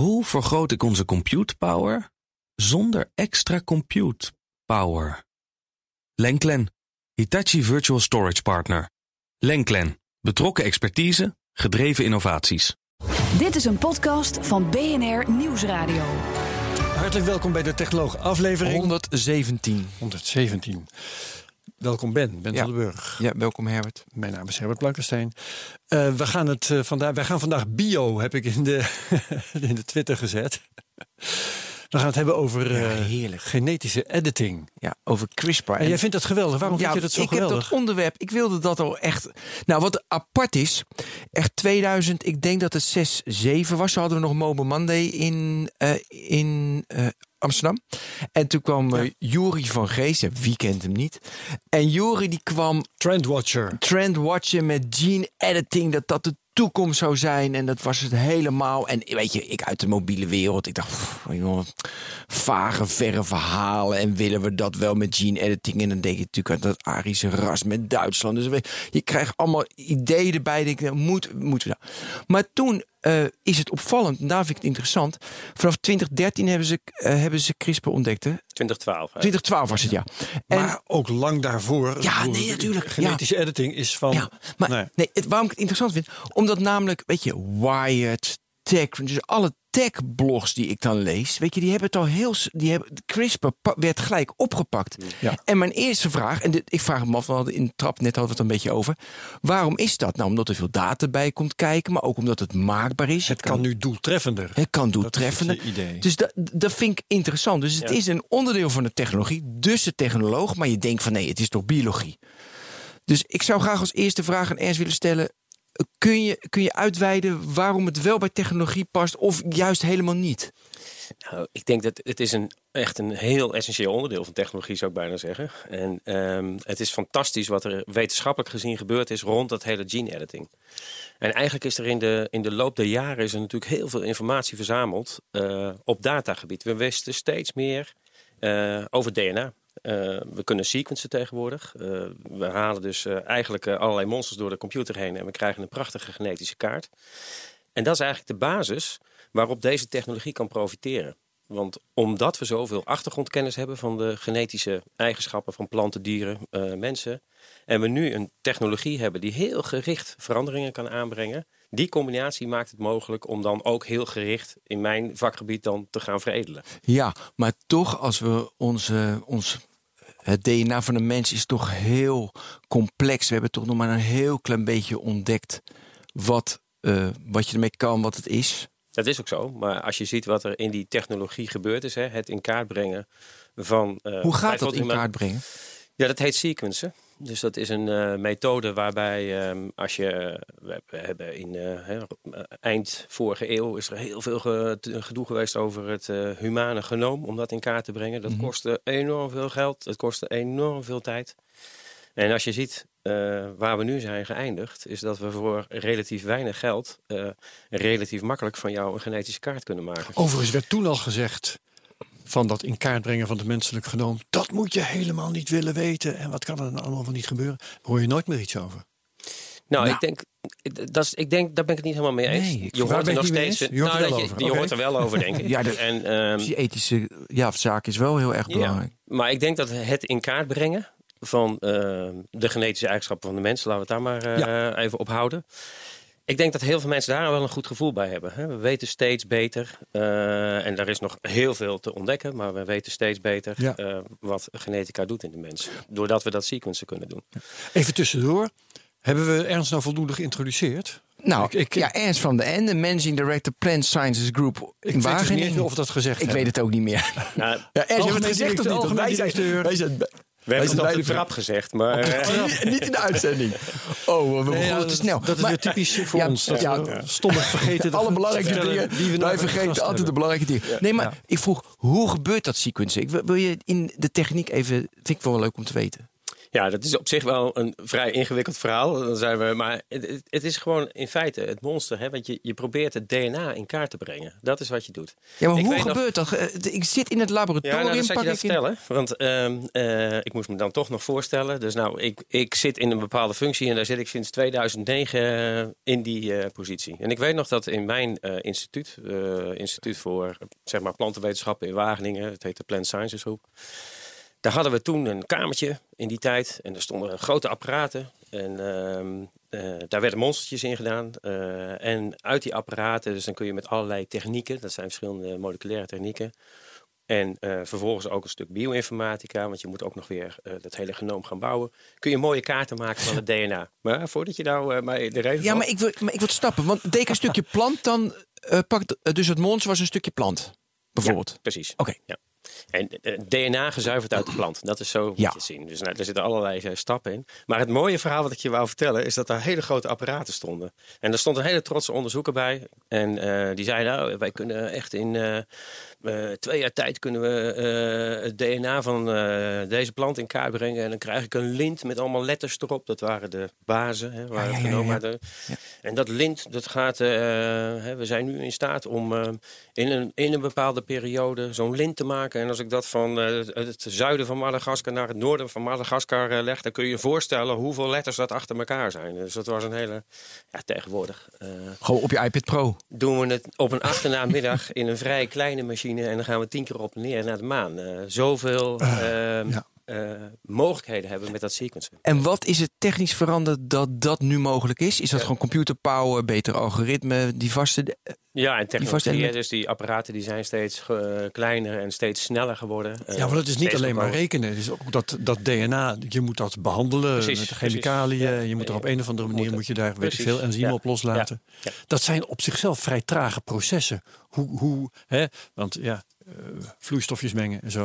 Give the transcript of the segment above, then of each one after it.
Hoe vergroot ik onze compute power zonder extra compute power? Lenklen, Hitachi Virtual Storage Partner. Lenklen, betrokken expertise, gedreven innovaties. Dit is een podcast van BNR Nieuwsradio. Hartelijk welkom bij de Technoloog aflevering 117. 117. Welkom Ben, Ben Ja. van den Burg. Ja, welkom Herbert. Mijn naam is Herbert Blankenstein. Eh, we gaan het, eh, vandaag, wij gaan vandaag bio, heb ik in de, in de Twitter gezet. We gaan het hebben over eh, Ja, heerlijk. genetische editing. Ja, over CRISPR. En jij vindt dat geweldig. Waarom ja, vind je dat zo ik geweldig? heb dat onderwerp, ik wilde dat al echt... Nou, wat apart is, echt 2000, ik denk dat het 6, 7 was. Zo hadden we nog Mobile Monday in, eh, in eh, Amsterdam. En toen kwam eh Juri van Gees, ja, wie kent hem niet? En Juri die kwam Trendwatcher. trendwatchen met gene editing, dat dat toekomst zou zijn. En dat was het helemaal. En weet je, ik uit de mobiele wereld, ik dacht, vage, verre verhalen. En willen we dat wel met gene editing? En dan denk je natuurlijk aan dat Arische ras met Duitsland. Dus weet- je krijgt allemaal ideeën erbij. Denk ik, moet, moeten we dat? Maar toen eh, is het opvallend, en daar vind ik het interessant. Vanaf 2013 hebben ze, eh, hebben ze CRISPR ontdekt. 2012. hè? 2012 was het, ja. En, maar ook lang daarvoor. Ja, nee, natuurlijk, ja. Genetische editing is van... Ja, maar Nee. nee. het, waarom ik het interessant vind, omdat namelijk, weet je, Wired, Tech, dus alle tech-blogs die ik dan lees, weet je, die hebben het al heel, die hebben, CRISPR werd gelijk opgepakt. Ja. En mijn eerste vraag, en dit, ik vraag me af, we hadden in de trap net hadden we het een beetje over, waarom is dat? Nou, omdat er veel data bij komt kijken, maar ook omdat het maakbaar is. Het kan nu doeltreffender. Het kan Dat is doeltreffender. het idee. Dus dat, dat vind ik interessant. Dus het Ja. is een onderdeel van de technologie, dus de technoloog. Maar je denkt van nee, het is toch biologie. Dus ik zou graag als eerste vraag aan Ernst willen stellen. Kun je, kun je uitweiden waarom het wel bij technologie past of juist helemaal niet? Nou, ik denk dat het is een, echt een heel essentieel onderdeel van technologie, zou ik bijna zeggen. En ehm, het is fantastisch wat er wetenschappelijk gezien gebeurd is rond dat hele gene editing. En eigenlijk is er in de, in de loop der jaren is er natuurlijk heel veel informatie verzameld eh, op datagebied. We wisten steeds meer eh, over DNA. Eh, we kunnen sequencen tegenwoordig. Eh, we halen dus eh, eigenlijk allerlei monsters door de computer heen en we krijgen een prachtige genetische kaart. En dat is eigenlijk de basis waarop deze technologie kan profiteren. Want omdat we zoveel achtergrondkennis hebben van de genetische eigenschappen van planten, dieren, mensen. En we nu een technologie hebben die heel gericht veranderingen kan aanbrengen. Die combinatie maakt het mogelijk om dan ook heel gericht in mijn vakgebied dan te gaan veredelen. Ja, maar toch als we onze, ons, het DNA van een mens is toch heel complex. We hebben toch nog maar een heel klein beetje ontdekt wat, eh, wat je ermee kan, wat het is. Dat is ook zo. Maar als je ziet wat er in die technologie gebeurd is, hè, het in kaart brengen van. eh, Hoe gaat dat in kaart brengen? Ja, dat heet sequencen. Dus dat is een eh, methode waarbij ehm, als je... We, we hebben in eh, eind vorige eeuw is er heel veel gedoe geweest over het eh, humane genoom. Om dat in kaart te brengen. Dat kostte enorm veel geld. Het kostte enorm veel tijd. En als je ziet eh, waar we nu zijn geëindigd... is dat we voor relatief weinig geld... eh, relatief makkelijk van jou een genetische kaart kunnen maken. Overigens werd toen al gezegd van dat in kaart brengen van het menselijk genoom. Dat moet je helemaal niet willen weten. En wat kan er dan allemaal van niet gebeuren? Daar hoor je nooit meer iets over. Nou, Nou. ik denk, dat is, ik denk, daar ben ik het niet helemaal mee eens. Nee, ik- je hoort er nog steeds. Je hoort er nou, wel dat je, over, je hoort er wel over, denk ik. Ja, de- en, ehm, die ethische ja, zaak is wel heel erg ja, belangrijk. maar ik denk dat het in kaart brengen van ehm, de genetische eigenschappen van de mensen, laten we het daar maar eh, even op houden. Ik denk dat heel veel mensen daar wel een goed gevoel bij hebben. Hè. We weten steeds beter, eh, en daar is nog heel veel te ontdekken, maar we weten steeds beter Ja. eh, wat genetica doet in de mens. Doordat we dat sequencen kunnen doen. Even tussendoor. Hebben we Ernst nou voldoende geïntroduceerd? Nou, Ik- ik- ja, Ernst van de Ende, Managing Director Plant Sciences Group Ik in weet dus Wageningen. niet of dat gezegd ik hebben. weet het ook niet meer. Nou, Ja, Ernst, je hebt het gezegd of niet? Wij zijn, algemeen wij zijn, we hebben het op de trap gezegd, maar... eh, niet, niet in de uitzending. Oh, we begonnen ja, te snel. Dat is weer typisch voor Ja, ons. Dat ja. we stommig vergeten. dat alle belangrijke dingen. wie we nou wij vergeten altijd hebben. de belangrijke dingen. Nee, maar ik vroeg, hoe gebeurt dat wil, wil je in de techniek even, vind ik wel leuk om te weten. Ja, dat is op zich wel een vrij ingewikkeld verhaal. Dan zijn we, maar het, is gewoon in feite het monster. Hè? Want je, je probeert het DNA in kaart te brengen. Dat is wat je doet. Ja, maar Ik hoe nog- gebeurt dat? Eh, Ik zit in het Ja, laboratorium, nou, dat pak je ik in... vertellen. Want ehm, eh, ik moest me dan toch nog voorstellen. Dus nou, ik, ik zit in een bepaalde functie en daar zit ik sinds 2009 eh, in die positie. En ik weet nog dat in mijn instituut, instituut voor zeg maar plantenwetenschappen in Wageningen, het heet de Plant Sciences Groep. Daar hadden we toen een kamertje in die tijd en er stonden grote apparaten. En ehm, eh, daar werden monstertjes in gedaan. Eh, en uit die apparaten, dus dan kun je met allerlei technieken, dat zijn verschillende moleculaire technieken, en eh, vervolgens ook een stuk bioinformatica, want je moet ook nog weer dat hele genoom gaan bouwen. Kun je mooie kaarten maken van het DNA. Maar voordat je nou mij de reden Ja, maar ik wil, maar ik wil het snappen. Want ik een stukje plant, dan pakt dus het monster was een stukje plant. Bijvoorbeeld. Precies. Oké. Ja. En eh, DNA gezuiverd uit de plant. Dat is zo moet Ja. je het zien. Dus nou, er zitten allerlei eh, stappen in. Maar het mooie verhaal wat ik je wou vertellen... is dat daar hele grote apparaten stonden. En er stond een hele trotse onderzoeker bij. En eh, die zei, nou, wij kunnen echt in twee jaar tijd... kunnen we het DNA van deze plant in kaart brengen. En dan krijg ik een lint met allemaal letters erop. Dat waren de bazen, hè, waren ja, genomen ja. de- En dat lint, dat gaat... hè, we zijn nu in staat om in, een, in een bepaalde periode zo'n lint te maken. En als ik dat van eh, het- zuiden van Madagaskar naar het noorden van Madagaskar eh, leg... dan kun je je voorstellen hoeveel letters dat achter elkaar zijn. Dus dat was een hele... Ja, tegenwoordig eh, Gewoon op je iPad Pro. doen we het op een achternaamiddag in een vrij kleine machine... en dan gaan we tien keer op en neer naar de maan. Zoveel ehm, ja. Eh, mogelijkheden hebben met dat sequencen. En wat is het technisch veranderd dat dat nu mogelijk is? Is dat gewoon computerpower, beter algoritme, die vaste... eh, Ja, en technologie, dus die apparaten die zijn steeds eh, kleiner en steeds sneller geworden. Ja, maar dat is niet alleen maar rekenen. Het is ook dat, dat DNA, je moet dat behandelen Precies, met precies. chemicaliën. Ja. Je moet er op een of andere manier Moet moet je daar weet ik Precies. veel enzymen Ja. op loslaten. Ja. Ja. Dat zijn op zichzelf vrij trage processen. Hoe, hoe hè? Want ja, vloeistofjes mengen en zo.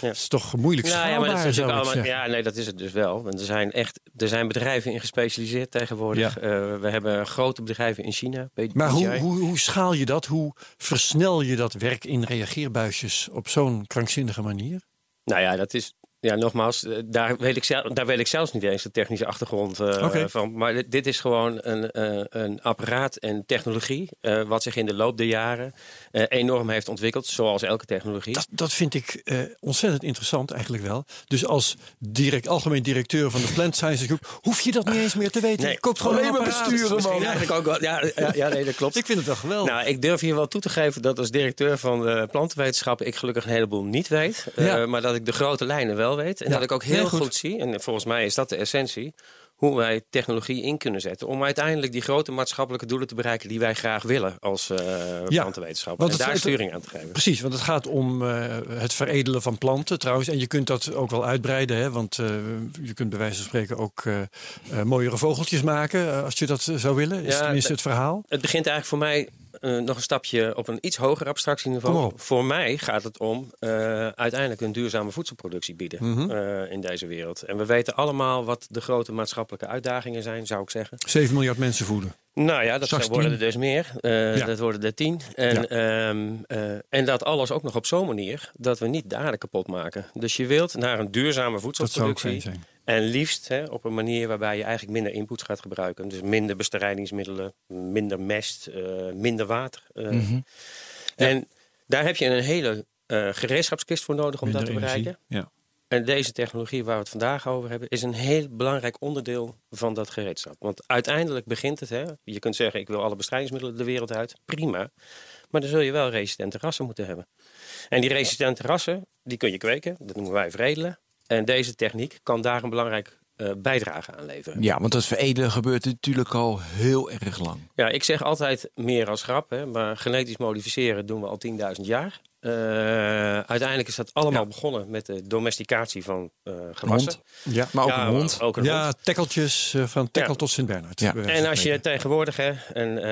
Ja. Dat is toch moeilijk Nou ja, maar dat is allemaal, ja, nee, dat is het dus wel. Want er zijn echt er zijn bedrijven in gespecialiseerd tegenwoordig. Eh, we hebben grote bedrijven in China. Maar hoe, hoe, hoe schaal je dat? Hoe versnel je dat werk in reageerbuisjes op zo'n krankzinnige manier? Nou ja, dat is. Ja, nogmaals, eh, daar weet, ik zelf, daar weet ik zelfs niet eens de technische achtergrond eh, van. Maar dit, is gewoon een, eh, een apparaat en technologie. eh, wat zich in de loop der jaren eh, enorm heeft ontwikkeld. Zoals elke technologie. Dat, dat vind ik eh, ontzettend interessant eigenlijk wel. Dus als direct, algemeen directeur van de Plant Sciences Group... hoef je dat niet eens meer te weten. Nee. Je koopt gewoon Alleen een maar besturen, Misschien man. eigenlijk ook wel. Ja, ja, ja, nee, dat klopt. Ik vind het wel geweldig. Nou, ik durf hier wel toe te geven dat als directeur van de plantenwetenschappen ik gelukkig een heleboel niet weet. Eh, Ja. maar dat ik de grote lijnen wel weet. En Ja, dat ik ook heel goed. goed. zie, en volgens mij is dat de essentie, hoe wij technologie in kunnen zetten. Om uiteindelijk die grote maatschappelijke doelen te bereiken die wij graag willen als eh Ja, plantenwetenschapper. En het- daar het- sturing aan te geven. Precies, want het gaat om eh, het veredelen van planten trouwens. En je kunt dat ook wel uitbreiden. Hè? Want eh, je kunt bij wijze van spreken ook mooiere vogeltjes maken. als je dat zou willen. Is Ja, tenminste het verhaal. Het begint eigenlijk voor mij eh, nog een stapje op een iets hoger abstractieniveau. Voor mij gaat het om eh, uiteindelijk een duurzame voedselproductie bieden Mhm. eh, in deze wereld. En we weten allemaal wat de grote maatschappelijke uitdagingen zijn, zou ik zeggen. 7 miljard mensen voeden. Nou ja, dat worden er dus meer. Eh, Ja. Dat worden er tien. En, ehm, eh, en dat alles ook nog op zo'n manier dat we niet de aarde kapot maken. Dus je wilt naar een duurzame voedselproductie. En liefst hè, op een manier waarbij je eigenlijk minder inputs gaat gebruiken. Dus minder bestrijdingsmiddelen, minder mest, eh, minder water. Mhm. En daar heb je een hele gereedschapskist voor nodig om Minder dat te energie. bereiken. Ja. En deze technologie waar we het vandaag over hebben, is een heel belangrijk onderdeel van dat gereedschap. Want uiteindelijk begint het, hè, je kunt zeggen ik wil alle bestrijdingsmiddelen de wereld uit, prima. Maar dan zul je wel resistente rassen moeten hebben. En die resistente rassen, die kun je kweken, dat noemen wij veredelen. En deze techniek kan daar een belangrijk eh, bijdrage aan leveren. Ja, want dat veredelen gebeurt natuurlijk al heel erg lang. Ja, ik zeg altijd meer als grap, hè, maar genetisch modificeren doen we al 10.000 jaar. Eh, uiteindelijk is dat allemaal begonnen met de domesticatie van eh, gewassen. Hond. Ja. Maar ook Ja, een hond. Ook een Ja, hond. tekkeltjes eh, van tekkel Ja. tot Sint-Bernard. En als je tegenwoordig, hè, en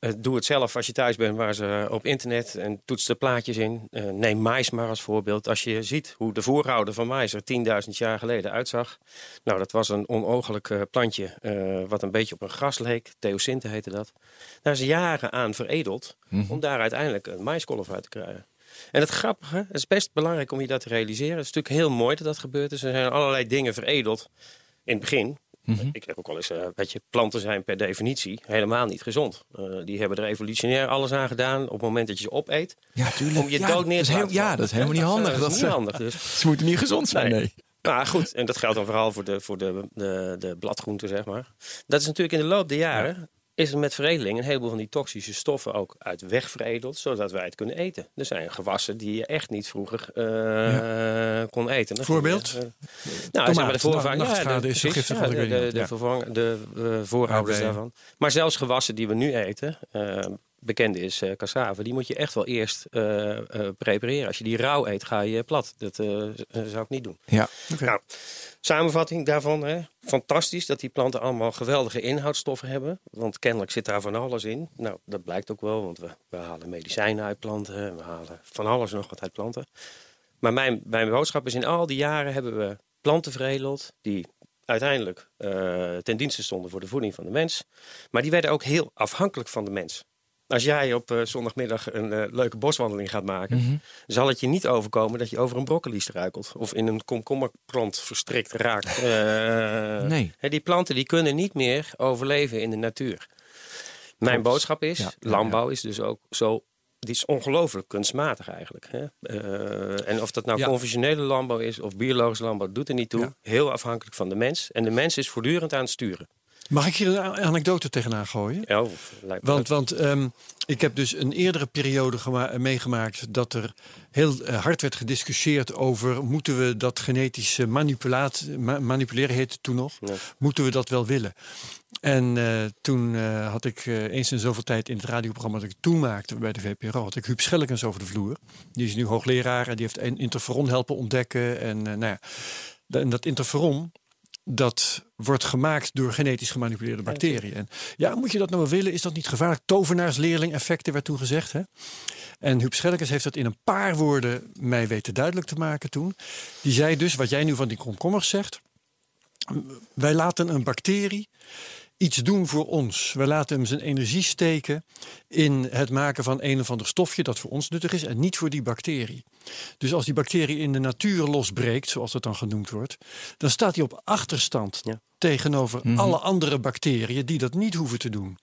eh, doe het zelf als je thuis bent, waar ze op internet en toets de plaatjes in. Eh, neem mais maar als voorbeeld. Als je ziet hoe de voorouder van mais er 10.000 jaar geleden uitzag. Nou, dat was een onogelijk eh, plantje eh, wat een beetje op een gras leek. Theosinte heette dat. Daar is jaren aan veredeld om daar uiteindelijk een maiskolf uit te krijgen. En het grappige, het is best belangrijk om je dat te realiseren. Het is natuurlijk heel mooi dat dat gebeurt. is. er zijn allerlei dingen veredeld in het begin. Mhm. Ik heb ook al eens, uh, weet je, planten zijn per definitie helemaal niet gezond. Uh, die hebben er evolutionair alles aan gedaan op het moment dat je ze opeet. Ja, tuurlijk. Om je ja, dood neer te heel, Ja, dat is helemaal niet handig. Dat is niet handig. Dus. Ze moeten niet gezond zijn, nee. nee. Nou goed, en dat geldt dan vooral voor de, voor de, de, de bladgroenten, zeg maar. Dat is natuurlijk in de loop der jaren... Is er met veredeling een heleboel van die toxische stoffen ook uit wegveredeld, zodat wij het kunnen eten. Er zijn gewassen die je echt niet vroeger uh, ja. kon eten. Dat Voorbeeld? Je, uh, nou, maar de voorvangers. Ja, de, is zo giftig ja, de, de, de, de, vervang, de uh, voorouders ja, daarvan. Maar zelfs gewassen die we nu eten, bekende is uh, cassave, die moet je echt wel eerst uh, uh, prepareren. Als je die rauw eet, ga je plat. Dat zou ik niet doen. Ja. Okay. Nou, samenvatting daarvan, hè? fantastisch dat die planten allemaal geweldige inhoudstoffen hebben. Want kennelijk zit daar van alles in. Nou, dat blijkt ook wel, want we, we halen medicijnen uit planten. We halen van alles nog wat uit planten. Maar mijn, mijn boodschap is, in al die jaren hebben we planten veredeld die uiteindelijk ten dienste stonden voor de voeding van de mens. Maar die werden ook heel afhankelijk van de mens. Als jij op uh, zondagmiddag een uh, leuke boswandeling gaat maken, mm -hmm. zal het je niet overkomen dat je over een broccoli struikelt of in een komkommerplant verstrikt raakt. Uh, nee. Hè, die planten die kunnen niet meer overleven in de natuur. Mijn Klopt. boodschap is, ja, landbouw ja. is dus ook zo die is ongelooflijk kunstmatig eigenlijk. Hè? Uh, en of dat nou ja. conventionele landbouw is of biologische landbouw, doet er niet toe. Ja. Heel afhankelijk van de mens. En de mens is voortdurend aan het sturen. Mag ik hier een anekdote tegenaan gooien? Ja, want want um, ik heb dus een eerdere periode meegemaakt dat er heel uh, hard werd gediscussieerd over moeten we dat genetische manipulaat, ma manipuleren heette toen nog, moeten we dat wel willen? En uh, toen uh, had ik eens in zoveel tijd in het radioprogramma dat ik toen maakte bij de VPRO, had ik Huub Schellekens over de vloer. Die is nu hoogleraar en die heeft een interferon helpen ontdekken. En nou ja, en dat interferon, dat wordt gemaakt door genetisch gemanipuleerde bacteriën. En ja, moet je dat nou wel willen? Is dat niet gevaarlijk? Tovenaarsleerling effecten werd toen gezegd. Hè? En Huub Schellekes heeft dat in een paar woorden mij weten duidelijk te maken toen. Die zei dus, wat jij nu van die komkommers zegt. Wij laten een bacterie iets doen voor ons. We laten hem zijn energie steken in het maken van een of ander stofje dat voor ons nuttig is en niet voor die bacterie. Dus als die bacterie in de natuur losbreekt, zoals dat dan genoemd wordt, dan staat hij op achterstand ja. tegenover mm -hmm. alle andere bacteriën die dat niet hoeven te doen.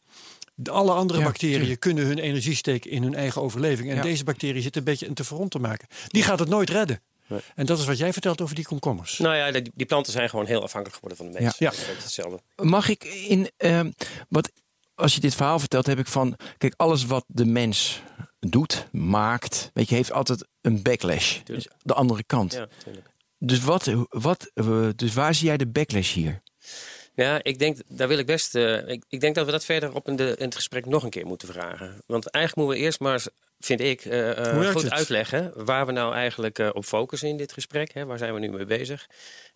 De alle andere ja, bacteriën kunnen hun energie steken in hun eigen overleving. En ja. deze bacterie zit een beetje een te verrond te maken. Die gaat het nooit redden. Nee. En dat is wat jij vertelt over die komkommers. Nou ja, die, die planten zijn gewoon heel afhankelijk geworden van de mens. Ja. Dat is hetzelfde. Mag ik in uh, wat als je dit verhaal vertelt, heb ik van kijk alles wat de mens doet, maakt, weet je, heeft altijd een backlash. Dus de andere kant. Ja, dus wat, wat, dus waar zie jij de backlash hier? Ja, ik denk, daar wil ik best. Uh, ik, ik, denk dat we dat verder op in, de, in het gesprek nog een keer moeten vragen. Want eigenlijk moeten we eerst maar eens vind ik, uh, uh, goed het? uitleggen waar we nou eigenlijk uh, op focussen in dit gesprek. Hè? Waar zijn we nu mee bezig?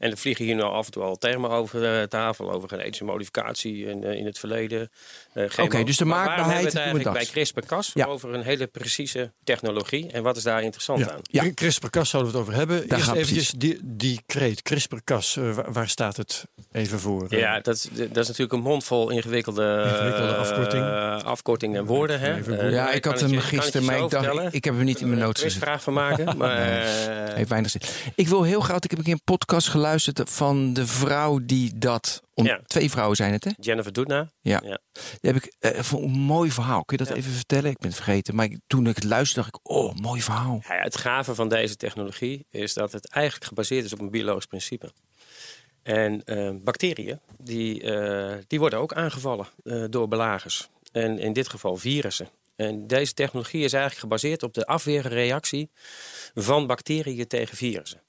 En er vliegen hier nu af en toe al termen over de tafel, over genetische modificatie in, in het verleden. Oké, okay, dus de maakbaarheid. Waarom hebben we het eigenlijk bij CRISPR-Cas ja. over een hele precieze technologie? En wat is daar interessant ja. aan? Ja, CRISPR-Cas zouden we het over hebben. Daar Eerst eventjes die, die kreet, CRISPR-Cas, waar, waar, staat het even voor? Ja, dat is, dat is natuurlijk een mondvol ingewikkelde, ingewikkelde afkorting. afkorting en woorden. Hè? ja, ik had hem gisteren ik dacht, ik heb hem niet in mijn notes gezet. vraag van maken, maar... uh... Heeft weinig zin. Ik wil heel graag, ik heb een keer een podcast geluisterd van de vrouw die dat... Om, ja. Twee vrouwen zijn het, hè? Jennifer Doudna. Ja. ja. Die heb ik uh, een mooi verhaal. Kun je dat ja. even vertellen? Ik ben het vergeten. Maar ik, toen ik het luisterde, dacht ik, oh, mooi verhaal. Ja, het gave van deze technologie is dat het eigenlijk gebaseerd is op een biologisch principe. En uh, bacteriën, die, die worden ook aangevallen door belagers. En in dit geval virussen. En deze technologie is eigenlijk gebaseerd op de afweerreactie van bacteriën tegen virussen.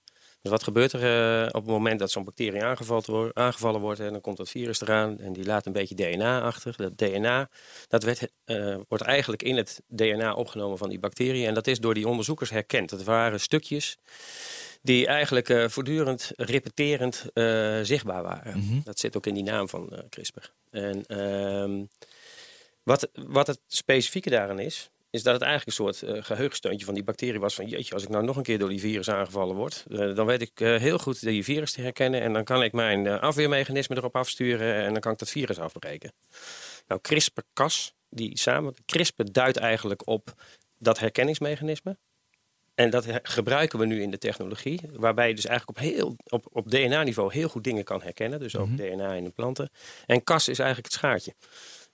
Dus wat gebeurt er uh, op het moment dat zo'n bacterie aangevallen, aangevallen wordt en dan komt dat virus eraan en die laat een beetje DNA achter. Dat DNA dat werd, uh, wordt eigenlijk in het DNA opgenomen van die bacteriën en dat is door die onderzoekers herkend. Dat waren stukjes die eigenlijk uh, voortdurend repeterend zichtbaar waren. Mm -hmm. Dat zit ook in die naam van CRISPR. En ehm, wat, wat het specifieke daaraan is, is dat het eigenlijk een soort uh, geheugensteuntje van die bacterie was. Van jeetje, als ik nou nog een keer door die virus aangevallen word, uh, dan weet ik uh, heel goed die virus te herkennen. En dan kan ik mijn afweermechanisme erop afsturen en dan kan ik dat virus afbreken. Nou, CRISPR-Cas, die samen, CRISPR duidt eigenlijk op dat herkenningsmechanisme. En dat gebruiken we nu in de technologie, waarbij je dus eigenlijk op, heel, op, op DNA-niveau heel goed dingen kan herkennen. Dus ook DNA in de planten. En Cas is eigenlijk het schaartje.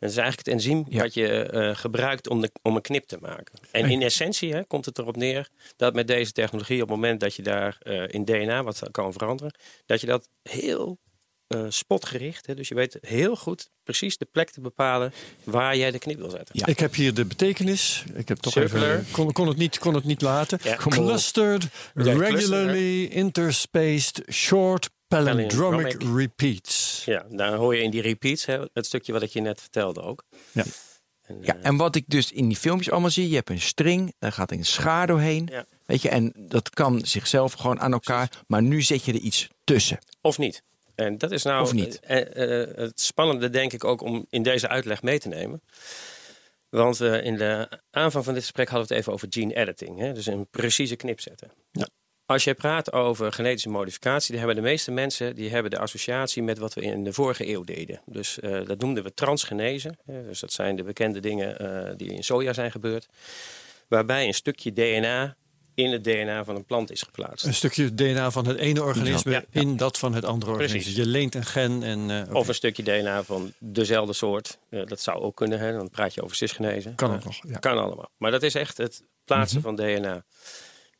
En dat is eigenlijk het enzym Ja. wat je eh, gebruikt om, de, om een knip te maken. En in essentie hè, komt het erop neer dat met deze technologie, op het moment dat je daar eh, in DNA wat kan veranderen, dat je dat heel eh, spotgericht, hè, dus je weet heel goed precies de plek te bepalen waar jij de knip wil zetten. Ja. Ik heb hier de betekenis. Ik heb toch Circular. even. Kon, kon, het niet, kon het niet laten. Ja. Clustered, Ja, regularly interspaced, short palindromic repeats. Ja, daar hoor je in die repeats hè, het stukje wat ik je net vertelde ook. Ja. En, Ja, eh, en wat ik dus in die filmpjes allemaal zie, je hebt een string, daar gaat een schaar doorheen. Ja. Weet je, en dat kan zichzelf gewoon aan elkaar, maar nu zet je er iets tussen. Of niet. En dat is nou Of niet. eh, eh, het spannende, denk ik, ook om in deze uitleg mee te nemen. Want in de aanvang van dit gesprek hadden we het even over gene editing. Hè? Dus een precieze knip zetten. Ja. Als je praat over genetische modificatie, dan hebben de meeste mensen die hebben de associatie met wat we in de vorige eeuw deden. Dus eh, dat noemden we transgenese. Dus dat zijn de bekende dingen eh, die in soja zijn gebeurd. Waarbij een stukje DNA in het DNA van een plant is geplaatst. Een stukje DNA van het ene organisme Ja, ja. in dat van het andere Precies. organisme. Je leent een gen en. eh. Of een stukje DNA van dezelfde soort. Dat zou ook kunnen, hè? dan praat je over cisgenese. Kan ook nog, ja. Kan allemaal. Maar dat is echt het plaatsen van DNA.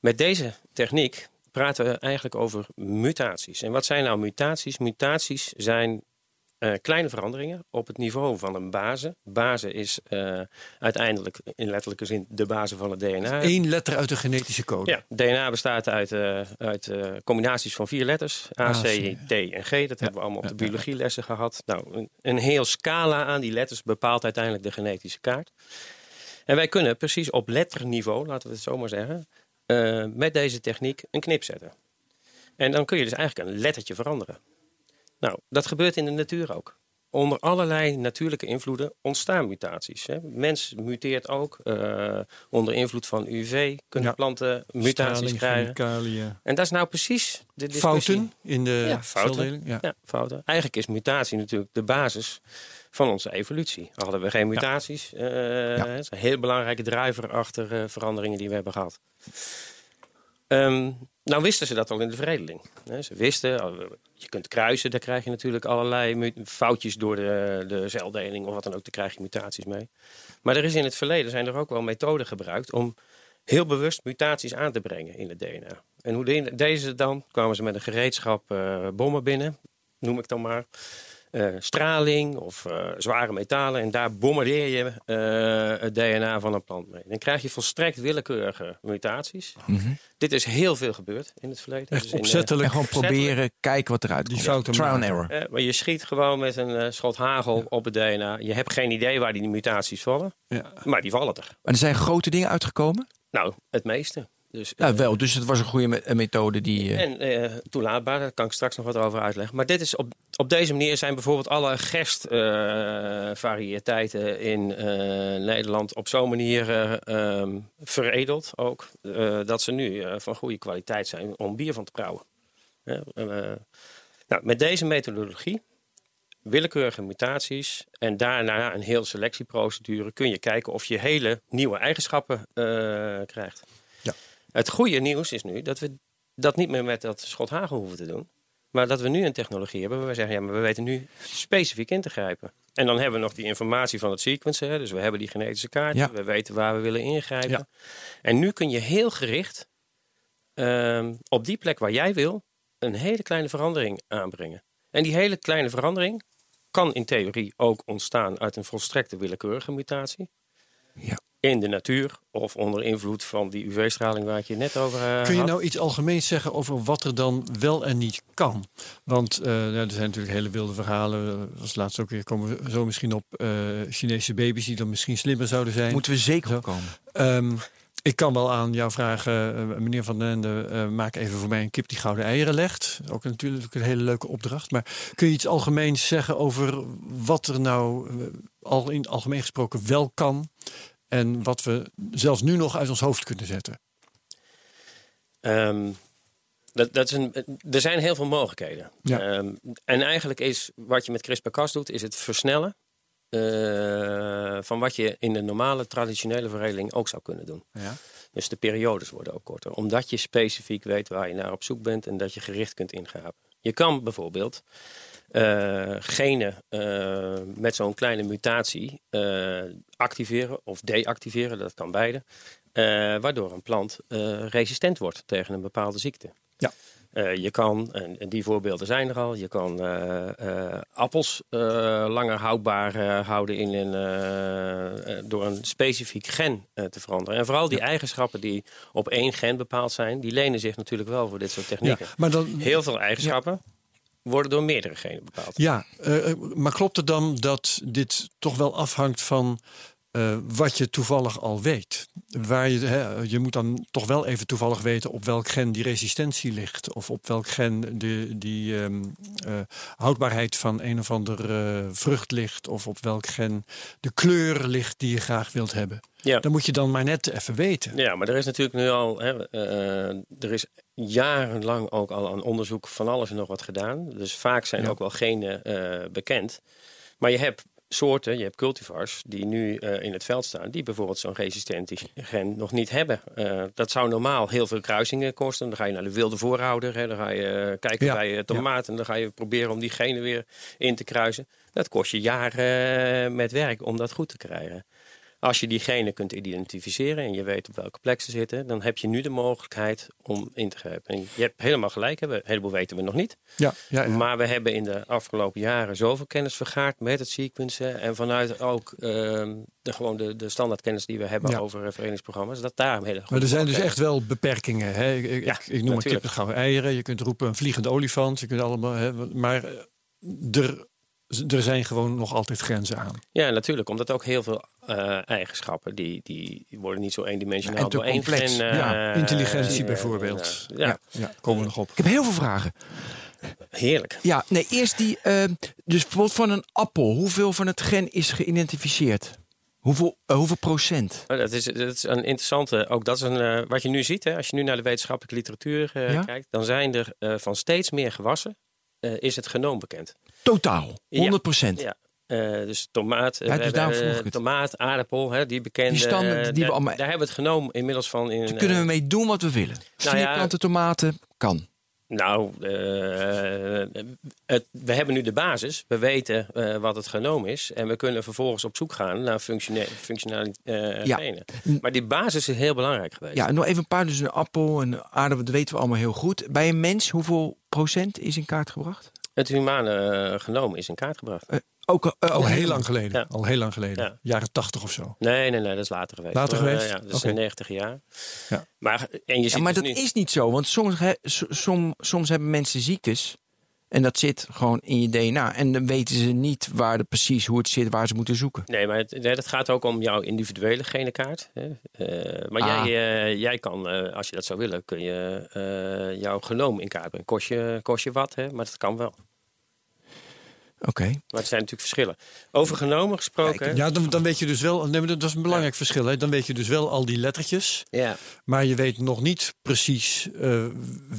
Met deze techniek praten we eigenlijk over mutaties. En wat zijn nou mutaties? Mutaties zijn eh, kleine veranderingen op het niveau van een base. Base is eh, uiteindelijk in letterlijke zin de base van het DNA. Eén letter uit de genetische code. Ja, DNA bestaat uit, eh, uit combinaties van vier letters. A, C, T en G. Dat hebben we allemaal op de biologielessen gehad. Nou, een, een heel scala aan die letters bepaalt uiteindelijk de genetische kaart. En wij kunnen precies op letterniveau, laten we het zo maar zeggen, eh, met deze techniek een knip zetten. En dan kun je dus eigenlijk een lettertje veranderen. Nou, dat gebeurt in de natuur ook. Onder allerlei natuurlijke invloeden ontstaan mutaties. Hè. Mens muteert ook. eh, onder invloed van UV kunnen Ja. planten mutaties Straling, krijgen. chemicaliën. En dat is nou precies de discussie. Fouten in de Ja, fouten. Ja, fouten. Eigenlijk is mutatie natuurlijk de basis van onze evolutie. Hadden we geen mutaties, eh het is een heel belangrijke driver achter eh, veranderingen die we hebben gehad. Ehm, nou wisten ze dat al in de veredeling. Ze wisten, je kunt kruisen, daar krijg je natuurlijk allerlei foutjes door de, de celdeling of wat dan ook, daar krijg je mutaties mee. Maar er is in het verleden zijn er ook wel methoden gebruikt om heel bewust mutaties aan te brengen in het DNA. En hoe de- deze dan? Kwamen ze met een gereedschap eh, bommen binnen, noem ik dan maar. Eh, straling of eh, zware metalen. En daar bombardeer je eh, het DNA van een plant mee. Dan krijg je volstrekt willekeurige mutaties. Dit is heel veel gebeurd in het verleden. Echt Dus in, opzettelijk. En gewoon Opzettelijk. proberen, kijken wat eruit Die komt. fouten Trial and error. maar je schiet gewoon met een schot hagel op het DNA. Je hebt geen idee waar die mutaties vallen. Ja. Maar die vallen er. Maar er zijn grote dingen uitgekomen? Nou, het meeste. Dus, Nou, eh, wel. Dus het was een goede me- methode die... eh, En eh, toelaatbaar, daar kan ik straks nog wat over uitleggen. Maar dit is op, op deze manier zijn bijvoorbeeld alle gerstvariëteiten in eh, Nederland op zo'n manier eh, ehm, veredeld ook. eh, dat ze nu eh, van goede kwaliteit zijn om bier van te brouwen. Ja, eh, nou, met deze methodologie, willekeurige mutaties en daarna een heel selectieprocedure kun je kijken of je hele nieuwe eigenschappen eh, krijgt. Het goede nieuws is nu dat we dat niet meer met dat schot hagel hoeven te doen. Maar dat we nu een technologie hebben waar we zeggen, ja, maar we weten nu specifiek in te grijpen. En dan hebben we nog die informatie van het sequencen. hè, Dus we hebben die genetische kaart. Ja. We weten waar we willen ingrijpen. Ja. En nu kun je heel gericht ehm, op die plek waar jij wil een hele kleine verandering aanbrengen. En die hele kleine verandering kan in theorie ook ontstaan uit een volstrekte willekeurige mutatie. Ja. In de natuur of onder invloed van die UV-straling waar ik je net over eh, Kun je had. nou iets algemeens zeggen over wat er dan wel en niet kan? Want eh, ja, er zijn natuurlijk hele wilde verhalen. Als laatst ook weer komen we zo misschien op eh, Chinese baby's die dan misschien slimmer zouden zijn. Moeten we zeker op komen. Ehm, ik kan wel aan jou vragen, eh, meneer Van den Ende, eh, maak even voor mij een kip die gouden eieren legt. Ook natuurlijk een hele leuke opdracht. Maar kun je iets algemeens zeggen over wat er nou eh, al in algemeen gesproken wel kan? En wat we zelfs nu nog uit ons hoofd kunnen zetten? Ehm, dat, dat is een, er zijn heel veel mogelijkheden. Ja. Ehm, en eigenlijk is wat je met CRISPR-Cas doet, is het versnellen eh, van wat je in de normale traditionele veredeling ook zou kunnen doen. Ja. Dus de periodes worden ook korter. Omdat je specifiek weet waar je naar op zoek bent en dat je gericht kunt ingrapen. Je kan bijvoorbeeld eh, genen eh, met zo'n kleine mutatie eh, activeren of deactiveren, dat kan beide. waardoor een plant resistent wordt tegen een bepaalde ziekte. Ja. Je kan, en, die voorbeelden zijn er al, je kan appels langer houdbaar houden in een, door een specifiek gen te veranderen. En vooral die eigenschappen die op één gen bepaald zijn, die lenen zich natuurlijk wel voor dit soort Ja, technieken. maar dan, Heel veel eigenschappen worden door meerdere genen bepaald. Ja, eh, maar klopt het dan dat dit toch wel afhangt van eh, wat je toevallig al weet? Waar je, hè, je moet dan toch wel even toevallig weten op welk gen die resistentie ligt. Of op welk gen de, die ehm, eh, houdbaarheid van een of ander eh, vrucht ligt. Of op welk gen de kleur ligt die je graag wilt hebben. Ja. Dan moet je dan maar net even weten. Ja, maar er is natuurlijk nu al, hè, er is jarenlang ook al aan onderzoek van alles en nog wat gedaan. Dus vaak zijn Ja. ook wel genen bekend. Maar je hebt soorten, je hebt cultivars die nu eh, in het veld staan, die bijvoorbeeld zo'n resistent gen nog niet hebben. Eh, dat zou normaal heel veel kruisingen kosten. Dan ga je naar de wilde voorhouder, hè, dan ga je eh, kijken Ja, bij tomaat en dan ga je proberen om die genen weer in te kruisen. Dat kost je jaren met werk om dat goed te krijgen. Als je die genen kunt identificeren en je weet op welke plek ze zitten, dan heb je nu de mogelijkheid om in te grijpen. En je hebt helemaal gelijk, een heleboel weten we nog niet. Ja, ja, ja. Maar we hebben in de afgelopen jaren zoveel kennis vergaard met het sequencen. En vanuit ook ehm, de, gewoon de, de standaardkennis die we hebben Ja. over verenigingsprogramma's. Dat daar een hele Maar er zijn dus echt wel beperkingen. Hè? Ik, ik, Ja, ik noem een kip natuurlijk. met gouden eieren. Je kunt roepen een vliegende olifant. Je kunt allemaal, hè? Maar eh, er, er zijn gewoon nog altijd grenzen aan. Ja, natuurlijk. Omdat ook heel veel eh, eigenschappen, die, die worden niet zo eendimensionaal En te door één complex. gen, eh, Ja, intelligentie eh, bijvoorbeeld. ja, Ja, komen we nog op. Ik heb heel veel vragen. heerlijk. Ja, nee, eerst die. dus bijvoorbeeld van een appel. Hoeveel van het gen is geïdentificeerd? Hoeveel, hoeveel procent? Oh, Dat is, dat is een interessante. Ook dat is een. wat je nu ziet, hè, als je nu naar de wetenschappelijke literatuur Ja? kijkt, dan zijn er eh, van steeds meer gewassen. eh, is het genoom bekend. Totaal. 100 Ja. procent. Ja. Eh, dus tomaat, eh, Ja, we dus hebben, eh, tomaat, aardappel, hè, die bekende. Die standaard, die we daar- allemaal- Daar hebben we het genoom inmiddels van. In, Daar kunnen we mee doen wat we willen. Nou ja- tomaten kan. Nou, het, we hebben nu de basis. We weten wat het genoom is. En we kunnen vervolgens op zoek gaan naar functione- functionele eh, Ja. genen. Maar die basis is heel belangrijk geweest. Ja, nog even een paar. Dus een appel, een aardappel, dat weten we allemaal heel goed. Bij een mens, hoeveel procent is in kaart gebracht? Het humane eh, genoom is in kaart gebracht. Ook, eh, Al heel lang geleden. Ja. Al heel lang geleden. Ja. Jaren tachtig of zo. Nee, nee, nee, dat is later geweest. Later geweest? Ja, dat is in 90 jaar. Ja. Maar, en je ziet maar dus dat nu- is niet zo. Want soms, he- so- som- soms hebben mensen ziektes. En dat zit gewoon in je DNA. En dan weten ze niet waar de, precies hoe het zit, waar ze moeten zoeken. Nee, maar het, nee, dat gaat ook om jouw individuele genenkaart. Hè. Eh, maar Ah. jij, eh, jij kan, eh, als je dat zou willen, kun je eh, jouw genoom in kaart brengen. Kost je, kost je wat, hè? maar dat kan wel. Oké. Maar het zijn natuurlijk verschillen. Over genomen gesproken. Ja, dan, dan weet je dus wel. Nee, maar dat is een belangrijk verschil. Hè? Dan weet je dus wel al die lettertjes. ja. Maar je weet nog niet precies eh,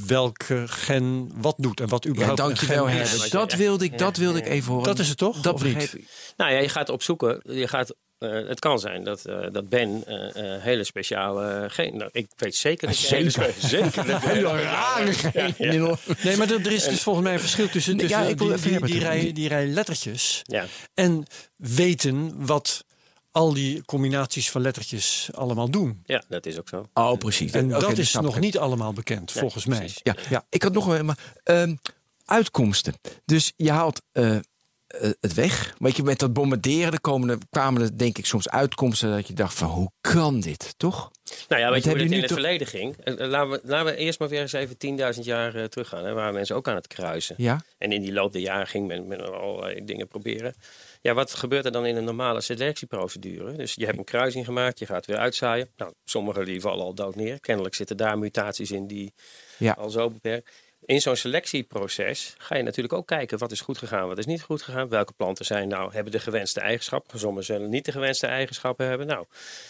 welke gen wat doet. En wat Ja, überhaupt een dankjewel Herbert. is. Dat wilde ik, dat Ja, wilde ik ja. even horen. Dat is het toch? Dat Of niet? begreep ik. Nou ja, je gaat opzoeken. Je gaat, eh, het kan zijn dat, eh, dat Ben eh, eh, hele speciale geen. Nou, ik weet zeker dat hele Zeker. zeker dat Hele rare geen. Nee, maar er, er is dus volgens mij een verschil tussen, Nee, tussen ja, ik wil die, even die, rij, die rij lettertjes. Ja. En weten wat al die combinaties van lettertjes allemaal doen. ja, dat is ook zo. Oh, precies. En dat is nog ik. niet allemaal bekend, volgens mij. Ja, Ja. ik had nog wel. Maar, ehm, uitkomsten. Dus je haalt het weg. Weet je, met dat bombarderen er komen er, kwamen er denk ik soms uitkomsten dat je dacht van hoe kan dit, toch? Nou ja, Wat weet je hoe dit in het verleden ging? Eh, Laten we, laten we eerst maar weer eens even 10.000 jaar eh, teruggaan. Hè, waar mensen ook aan het kruisen. Ja. En in die loop der jaren ging men met allerlei dingen proberen. Ja, wat gebeurt er dan in een normale selectieprocedure? Dus je hebt een kruising gemaakt, je gaat weer uitzaaien. Nou, sommige die vallen al dood neer. Kennelijk zitten daar mutaties in die Ja. al zo beperkt. In zo'n selectieproces ga je natuurlijk ook kijken wat is goed gegaan, wat is niet goed gegaan. Welke planten zijn nou, hebben de gewenste eigenschappen. Sommige zullen niet de gewenste eigenschappen hebben. Nou,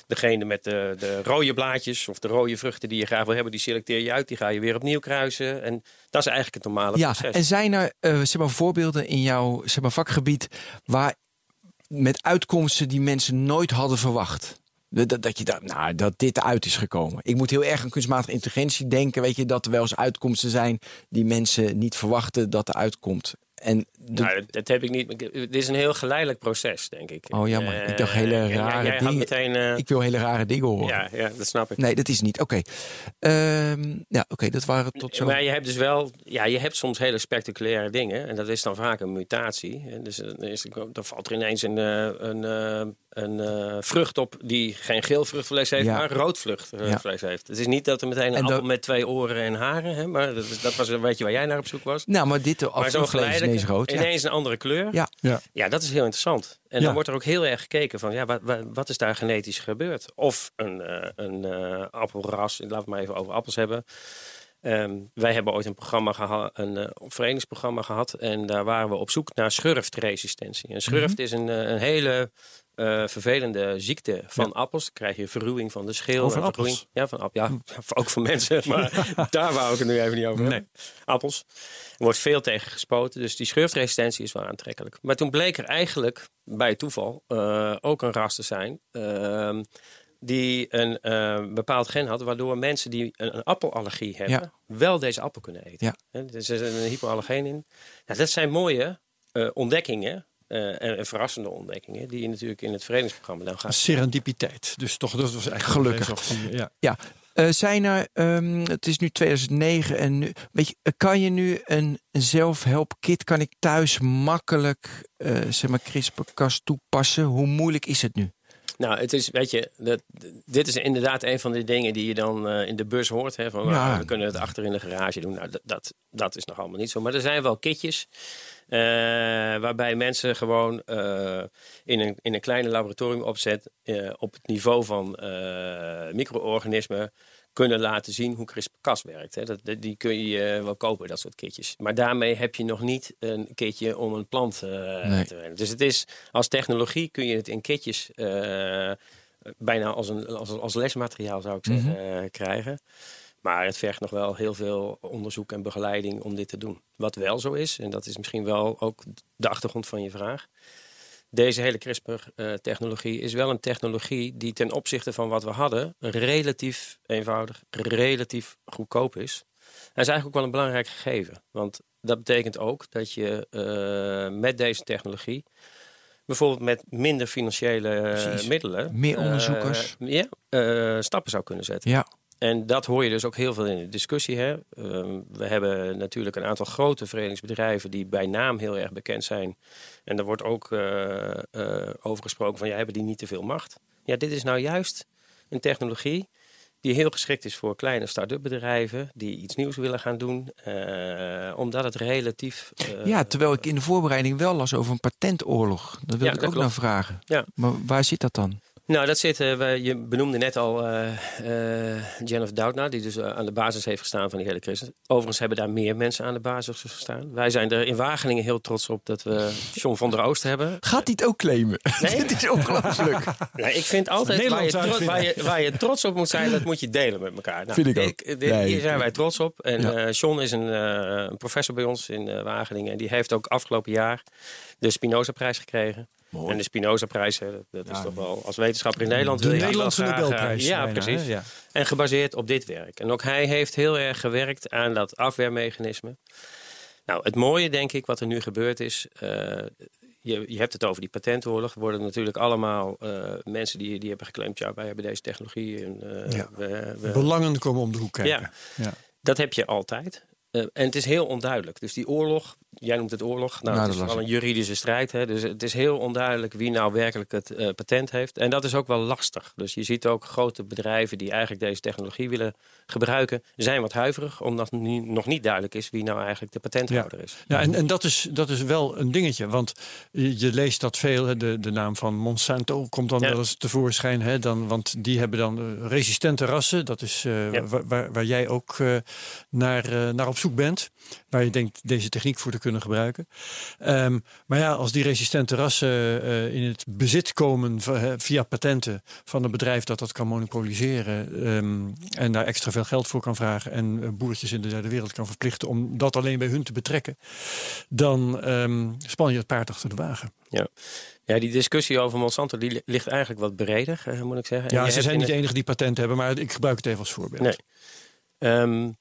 degene met de, de rode blaadjes of de rode vruchten die je graag wil hebben, die selecteer je uit. Die ga je weer opnieuw kruisen. En dat is eigenlijk het normale Ja, proces. en zijn er eh, zeg maar, voorbeelden in jouw zeg maar, vakgebied waar met uitkomsten die mensen nooit hadden verwacht. Dat, dat- dat je dacht, nou, dat dit uit is gekomen. Ik moet heel erg aan kunstmatige intelligentie denken. Weet je, dat er wel eens uitkomsten zijn die mensen niet verwachten dat er uitkomt. En de- Nou, dat, dat heb ik niet. Dit is een heel geleidelijk proces, denk ik. Oh, jammer. Eh, Ik dacht hele ja, rare jij dingen. Meteen, eh, ik wil hele rare dingen horen. ja, ja, dat snap ik. Nee, dat is niet. Oké. Ehm, ja, oké, dat waren tot zo. Maar je hebt dus wel, ja, je hebt soms hele spectaculaire dingen. En dat is dan vaak een mutatie. En dus dan, is, dan valt er ineens een, eh, een, eh, een eh, vrucht op die geen geel vruchtvlees heeft, Ja. maar rood vruchtvlees heeft. Het is niet dat er meteen een En appel dat- met twee oren en haren, hè, maar dat, dat was een beetje waar jij naar op zoek was. Nou, maar dit Maar zo en toe is rood. Ja. ineens een andere kleur. Ja. Ja. Ja, dat is heel interessant. En Ja. dan wordt er ook heel erg gekeken van, ja, wat, wat, wat is daar genetisch gebeurd? Of een, eh, een eh, appelras, laten we het maar even over appels hebben. Ehm, wij hebben ooit een programma gehad, een eh, verenigingsprogramma gehad. En daar waren we op zoek naar schurftresistentie. En schurft Mhm. is een, een hele eh, vervelende ziekte van appels. Dan krijg je verruwing van de schil. Oh, van vergroeiing- appels? Hm. Ja, van app, ja, ook van mensen. Maar daar wou ik het nu even niet over hebben. Appels. Er wordt veel tegen gespoten. Dus die schurftresistentie is wel aantrekkelijk. Maar toen bleek er eigenlijk bij toeval eh, ook een ras te zijn. ehm, die een eh, bepaald gen had, waardoor mensen die een, een appelallergie hebben, Ja. wel deze appel kunnen eten. Ja. Hè, Er zit een hypoallergeen in. Nou, dat zijn mooie eh, ontdekkingen eh, en, en verrassende ontdekkingen, die je natuurlijk in het verenigingsprogramma dan gaat. Serendipiteit. Dus toch, dat was eigenlijk Gelukkig. een van, ja. Ja, eh, zijn er, ehm, het is nu 2009 en nu, weet je, eh, kan je nu een zelfhelpkit, kan ik thuis makkelijk, eh, zeg maar, CRISPR-Cas toepassen? Hoe moeilijk is het nu? Nou, het is, weet je, dat, dit is inderdaad een van de dingen die je dan eh, in de bus hoort. Hè, van, Ja. nou, we kunnen het achter in de garage doen. Nou, dat, dat, dat is nog allemaal niet zo. Maar er zijn wel kitjes eh, waarbij mensen gewoon eh, in, een, in een kleine laboratorium opzet op het niveau van micro-organismen kunnen laten zien hoe CRISPR-Cas werkt. Hè. Dat, die kun je eh, wel kopen, dat soort kitjes. Maar daarmee heb je nog niet een kitje om een plant eh, Nee. te werken. Dus het is, als technologie kun je het in kitjes eh, bijna als, een, als, als lesmateriaal zou ik zeggen, eh, krijgen. Maar het vergt nog wel heel veel onderzoek en begeleiding om dit te doen. Wat wel zo is, en dat is misschien wel ook de achtergrond van je vraag. Deze hele CRISPR-technologie is wel een technologie die ten opzichte van wat we hadden relatief eenvoudig, relatief goedkoop is. Dat is eigenlijk ook wel een belangrijk gegeven. Want dat betekent ook dat je eh, met deze technologie, bijvoorbeeld met minder financiële eh, Precies. middelen, Meer onderzoekers. ja, eh, stappen zou kunnen zetten. Ja, En dat hoor je dus ook heel veel in de discussie. Hè? Ehm, we hebben natuurlijk een aantal grote verenigingsbedrijven die bij naam heel erg bekend zijn. En er wordt ook eh, over gesproken van, ja, hebben die niet te veel macht? Ja, dit is nou juist een technologie die heel geschikt is voor kleine start-up bedrijven die iets nieuws willen gaan doen, eh, omdat het relatief. ja, terwijl ik in de voorbereiding wel las over een patentoorlog. Daar wil Ja, ik dat ook klopt. naar vragen. Ja. Maar waar zit dat dan? Nou, dat zit, eh, we- je benoemde net al eh eh Jennifer Doudna, die dus aan de basis heeft gestaan van die hele crisis. Overigens hebben daar meer mensen aan de basis gestaan. Wij zijn er in Wageningen heel trots op dat we John van der Oost hebben. Gaat hij het ook claimen? Nee. Dit is ongelooflijk. Nee, ik vind altijd waar je, Nederlandse tro- waar, je, waar je trots op moet zijn, dat moet je delen met elkaar. Nou, Vind ik ook. dit- Nee. Hier zijn wij trots op. En Ja. eh, John is een, eh, een professor bij ons in eh, Wageningen. En die heeft ook afgelopen jaar de Spinoza-prijs gekregen. En de Spinoza-prijs, hè, dat, is toch wel als wetenschapper in Nederland. De wil je die Nederlandse graag, eh, Nobelprijs. Ja, bijna, precies. Ja. En gebaseerd op dit werk. En ook hij heeft heel erg gewerkt aan dat afweermechanisme. Nou, het mooie denk ik wat er nu gebeurd is. eh, je, je hebt het over die patentoorlog. Er worden natuurlijk allemaal eh, mensen die, die hebben geclaimd... ja, wij hebben deze technologie. En, eh, Ja. we, we- Belangen komen om de hoek kijken. Ja. Ja. dat heb je altijd. Eh, en het is heel onduidelijk. Dus die oorlog, jij noemt het oorlog. Nou, Nou, het is vooral een juridische strijd. Hè, dus het is heel onduidelijk wie nou werkelijk het eh, patent heeft. En dat is ook wel lastig. Dus je ziet ook grote bedrijven die eigenlijk deze technologie willen gebruiken, zijn wat huiverig, omdat nu nog niet duidelijk is wie nou eigenlijk de patenthouder is. Ja, en, en dat, is, dat is wel een dingetje. Want je, leest dat veel. hè, De, de naam van Monsanto komt dan Ja. wel eens tevoorschijn. Hè, dan, want die hebben dan eh, resistente rassen. Dat is Ja. waar, waar, waar jij ook naar, naar op zoek bent. Waar je denkt, deze techniek voor de kunnen gebruiken. Ehm, maar ja, als die resistente rassen uh, in het bezit komen via patenten van een bedrijf dat dat kan monopoliseren um, en daar extra veel geld voor kan vragen en boertjes in de derde wereld kan verplichten om dat alleen bij hun te betrekken, dan um, span je het paard achter de wagen. Ja. Ja, die discussie over Monsanto die ligt eigenlijk wat breder, eh, moet ik zeggen. Ja, ze zijn niet de enige die patent hebben, maar ik gebruik het even als voorbeeld. Nee. Um,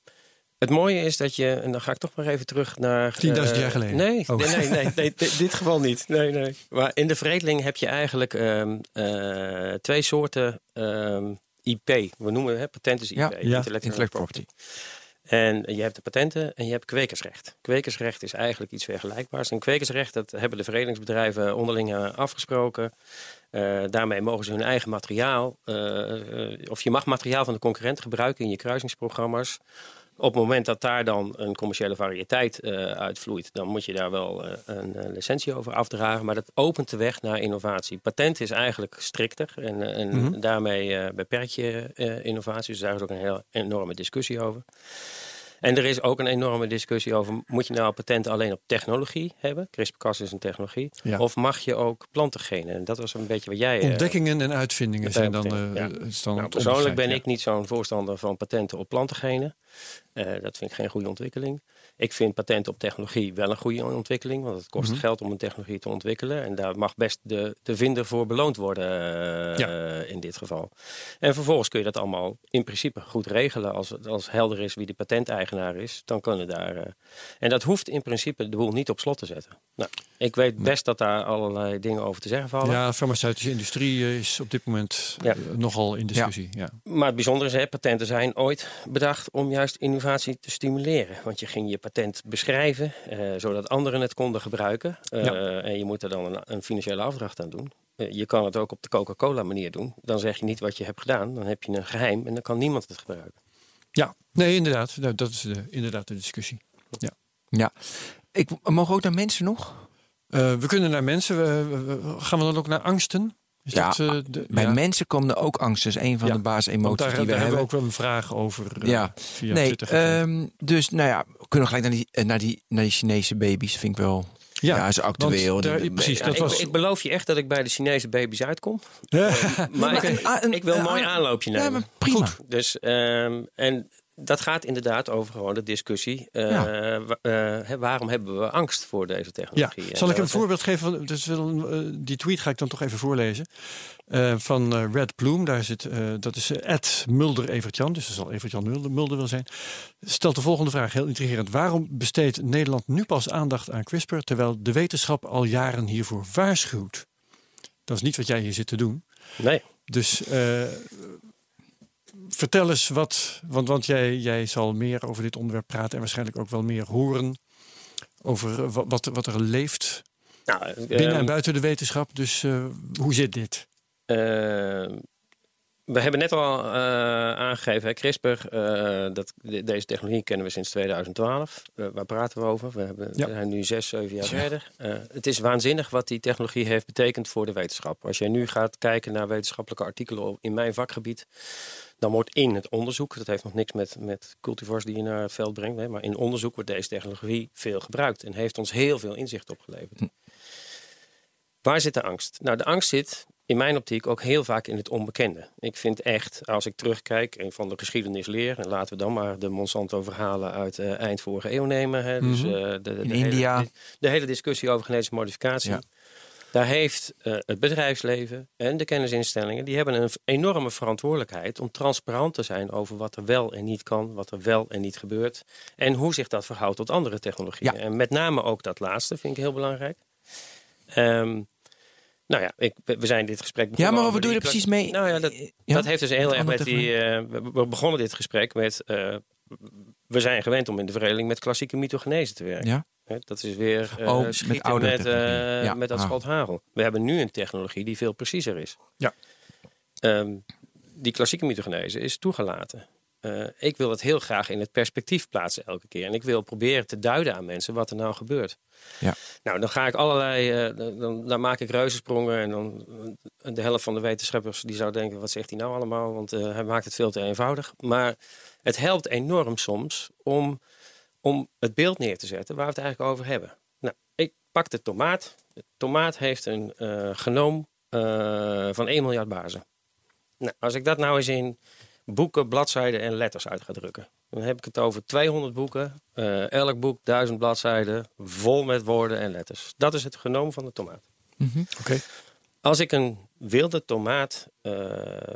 het mooie is dat je, en dan ga ik toch maar even terug naar. 10.000 uh, jaar geleden? Nee, oh. nee, nee, nee, dit geval niet. Nee, nee. Maar in de veredeling heb je eigenlijk um, uh, twee soorten um, IP. We noemen het patent is IP, ja, ja, intellectual property. En je hebt de patenten en je hebt kwekersrecht. Kwekersrecht is eigenlijk iets vergelijkbaars. En kwekersrecht, dat hebben de veredelingsbedrijven onderling afgesproken. Uh, daarmee mogen ze hun eigen materiaal, of je mag materiaal van de concurrent gebruiken in je kruisingsprogramma's. Op het moment dat daar dan een commerciële variëteit uh, uitvloeit, dan moet je daar wel uh, een uh, licentie over afdragen. Maar dat opent de weg naar innovatie. Patent is eigenlijk strikter en, en mm -hmm. daarmee beperk je innovatie. Dus daar is ook een heel enorme discussie over. En er is ook een enorme discussie over: moet je nou patent alleen op technologie hebben? CRISPR-Cas is een technologie. Ja. Of mag je ook plantengenen? En dat was een beetje wat jij. Ontdekkingen en uitvindingen zijn dan. Uh, ja. nou, persoonlijk ben ik niet zo'n voorstander van patenten op plantengenen. Uh, dat vind ik geen goede ontwikkeling. Ik vind patenten op technologie wel een goede ontwikkeling, want het kost mm -hmm. geld om een technologie te ontwikkelen. En daar mag best de, de vinder voor beloond worden uh, ja. in dit geval. En vervolgens kun je dat allemaal in principe goed regelen. Als, als helder is wie de patenteigenaar is, dan kunnen daar. Uh, en dat hoeft in principe de boel niet op slot te zetten. Nou, ik weet best dat daar allerlei dingen over te zeggen vallen. Ja, de farmaceutische industrie is op dit moment ja. nogal in discussie. Ja. ja. Maar het bijzondere is, hè, patenten zijn ooit bedacht om juist innovatie te stimuleren. Want je ging je patent beschrijven, uh, zodat anderen het konden gebruiken. Uh, ja. En je moet er dan een, een financiële afdracht aan doen. Uh, je kan het ook op de Coca-Cola manier doen. Dan zeg je niet wat je hebt gedaan, dan heb je een geheim en dan kan niemand het gebruiken. Ja, nee, inderdaad. Dat is de, inderdaad de discussie. Ja. ja. Ik, mogen ook naar mensen nog? we kunnen naar mensen. gaan we dan ook naar angsten? Is ja, dat, uh, de, bij ja. mensen komt er ook angst. Dat is een van ja, de basisemoties daar, die we daar hebben. we ook wel een vraag over. Uh, ja, via nee, um, dus nou ja, we kunnen gelijk naar die, naar die, naar die Chinese baby's. Vind ik wel. Ja, ja is actueel. Daar, precies, ja, dat ik, was... ik beloof je echt dat ik bij de Chinese baby's uitkom. Ja. Uh, maar, maar ik, een, ik, wil een mooi aanloopje nemen. Ja, maar prima. Goed. Dus, um, en dat gaat inderdaad over gewoon de discussie. Uh, ja. uh, waarom hebben we angst voor deze technologie? Ja. Zal ik een voorbeeld geven? Van, dus, uh, die tweet ga ik dan toch even voorlezen. van Red Bloom, daar zit, dat is Ed Mulder Evertjan, dus dat zal Evertjan Mulder, Mulder wil zijn. Stelt de volgende vraag, heel intrigerend. Waarom besteedt Nederland nu pas aandacht aan CRISPR, terwijl de wetenschap al jaren hiervoor waarschuwt? Dat is niet wat jij hier zit te doen. Nee. Dus vertel eens wat, want, want jij, jij zal meer over dit onderwerp praten en waarschijnlijk ook wel meer horen over wat, wat er leeft nou, binnen en buiten de wetenschap. Dus uh, hoe zit dit? Uh, we hebben net al uh, aangegeven, hè, CRISPR, dat, deze technologie kennen we sinds 2012. waar praten we over? We, hebben, ja. we zijn nu zes, zeven jaar ja. verder. het is waanzinnig wat die technologie heeft betekend voor de wetenschap. Als jij nu gaat kijken naar wetenschappelijke artikelen in mijn vakgebied, dan wordt in het onderzoek, dat heeft nog niks met, met cultivars die je naar het veld brengt, nee, maar in onderzoek wordt deze technologie veel gebruikt en heeft ons heel veel inzicht opgeleverd. Hm. Waar zit de angst? Nou, de angst zit in mijn optiek ook heel vaak in het onbekende. Ik vind echt, als ik terugkijk en van de geschiedenis leer, en laten we dan maar de Monsanto-verhalen uit uh, eind vorige eeuw nemen. Hè, dus, uh, de, de, in de India. Hele, de, de, hele discussie over genetische modificatie. Ja. Daar heeft uh, het bedrijfsleven en de kennisinstellingen, die hebben een enorme verantwoordelijkheid om transparant te zijn over wat er wel en niet kan, wat er wel en niet gebeurt. En hoe zich dat verhoudt tot andere technologieën. Ja. En met name ook dat laatste vind ik heel belangrijk. Um, nou ja, ik, we zijn dit gesprek Ja, maar wat doe je er precies mee? Nou ja, dat, ja? dat heeft dus heel erg met die... Uh, we begonnen dit gesprek met... Uh, we zijn gewend om in de veredeling met klassieke mythogenese te werken. Ja. Dat is weer uh, oh, schieten met, met, uh, ja. met dat ah. schot hagel. We hebben nu een technologie die veel preciezer is. Ja. Um, die klassieke mythogenese is toegelaten. Uh, ik wil het heel graag in het perspectief plaatsen elke keer. En ik wil proberen te duiden aan mensen wat er nou gebeurt. Ja. Nou, dan ga ik allerlei, dan, dan, maak ik reuzensprongen. En dan de helft van de wetenschappers die zou denken, wat zegt hij nou allemaal? Want hij maakt het veel te eenvoudig. Maar het helpt enorm soms om om het beeld neer te zetten waar we het eigenlijk over hebben. Nou, ik pak de tomaat. De tomaat heeft een uh, genoom uh, van 1 miljard bazen. Nou, als ik dat nou eens in boeken, bladzijden en letters uit ga drukken. Dan heb ik het over 200 boeken. Uh, elk boek 1000 bladzijden. Vol met woorden en letters. Dat is het genoom van de tomaat. Mm -hmm. Oké. Als ik een wilde tomaat